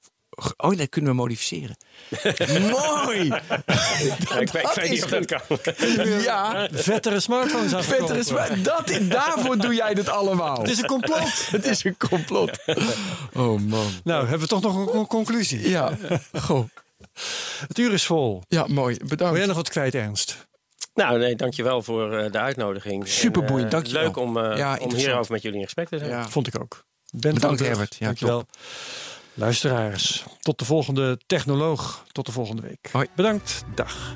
Oh, dat kunnen we modificeren. Mooi! Ja, ik, weet- niet of dat kan. Ja, Vettere smartphones afgekomen. vettere sma- dat, Daarvoor doe jij dit allemaal. Het is een complot. Het is een complot. Oh man. nou, hebben we toch nog een con- conclusie. Ja, goh. Het uur is vol. Ja, mooi. Wil Bedankt. jij nog wat kwijt, Ernst? Nou, nee, dankjewel voor eh, de uitnodiging. Superboeiend, En, eh, dankjewel. Leuk om, eh, Ja, om hierover met jullie in gesprek te zijn. Ja. Vond ik ook. Ben Bedankt, Herbert. Ja, Dankjewel. Luisteraars, tot de volgende technoloog. Tot de volgende week. Hoi. Bedankt. Dag.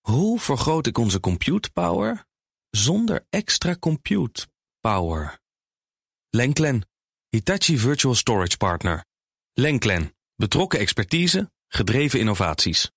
Hoe vergroot ik onze compute power zonder extra compute power? Lenklen, Hitachi Virtual Storage Partner. Lenklen, betrokken expertise, gedreven innovaties.